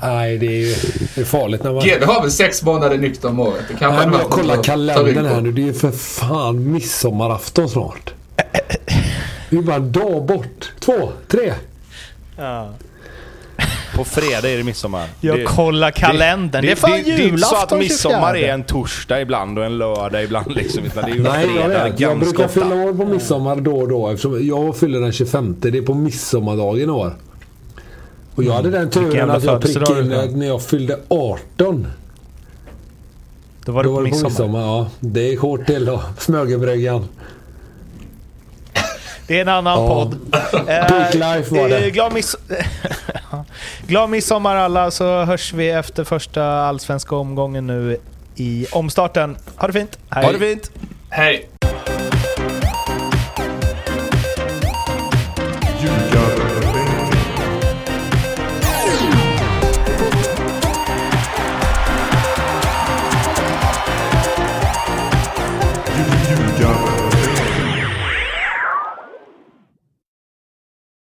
Nej, det är ju det är farligt när man... GW har väl sex månader nykter om året. Det kanske Nej, men jag kollar kalendern här nu. Det är ju för fan midsommarafton snart. Det är bara en dag bort. Två, tre. På fredag är det midsommar. Jag det, kollar kalendern. Det, är fan det, det är inte så att julafton midsommar 24. är en torsdag ibland och en lördag ibland. Liksom, utan det är ju Nej, jag fredag vet. Jag ganska brukar ofta. fylla år på midsommar då och då. Eftersom jag fyller den 25. Det är på midsommardagen i år. Och jag hade den Vilken turen att jag prickade in när jag fyllde 18. Då var det Då på var det på midsommar. midsommar. Ja, det är hårt till då. *laughs* Smögenbryggan. Det är en annan Ja. podd. *laughs* Eh, Peak life var det. eh, Glad, miss *laughs* glad midsommar alla, så hörs vi efter första allsvenska omgången nu i omstarten. Ha det fint. Hej. Ha det fint! Hej!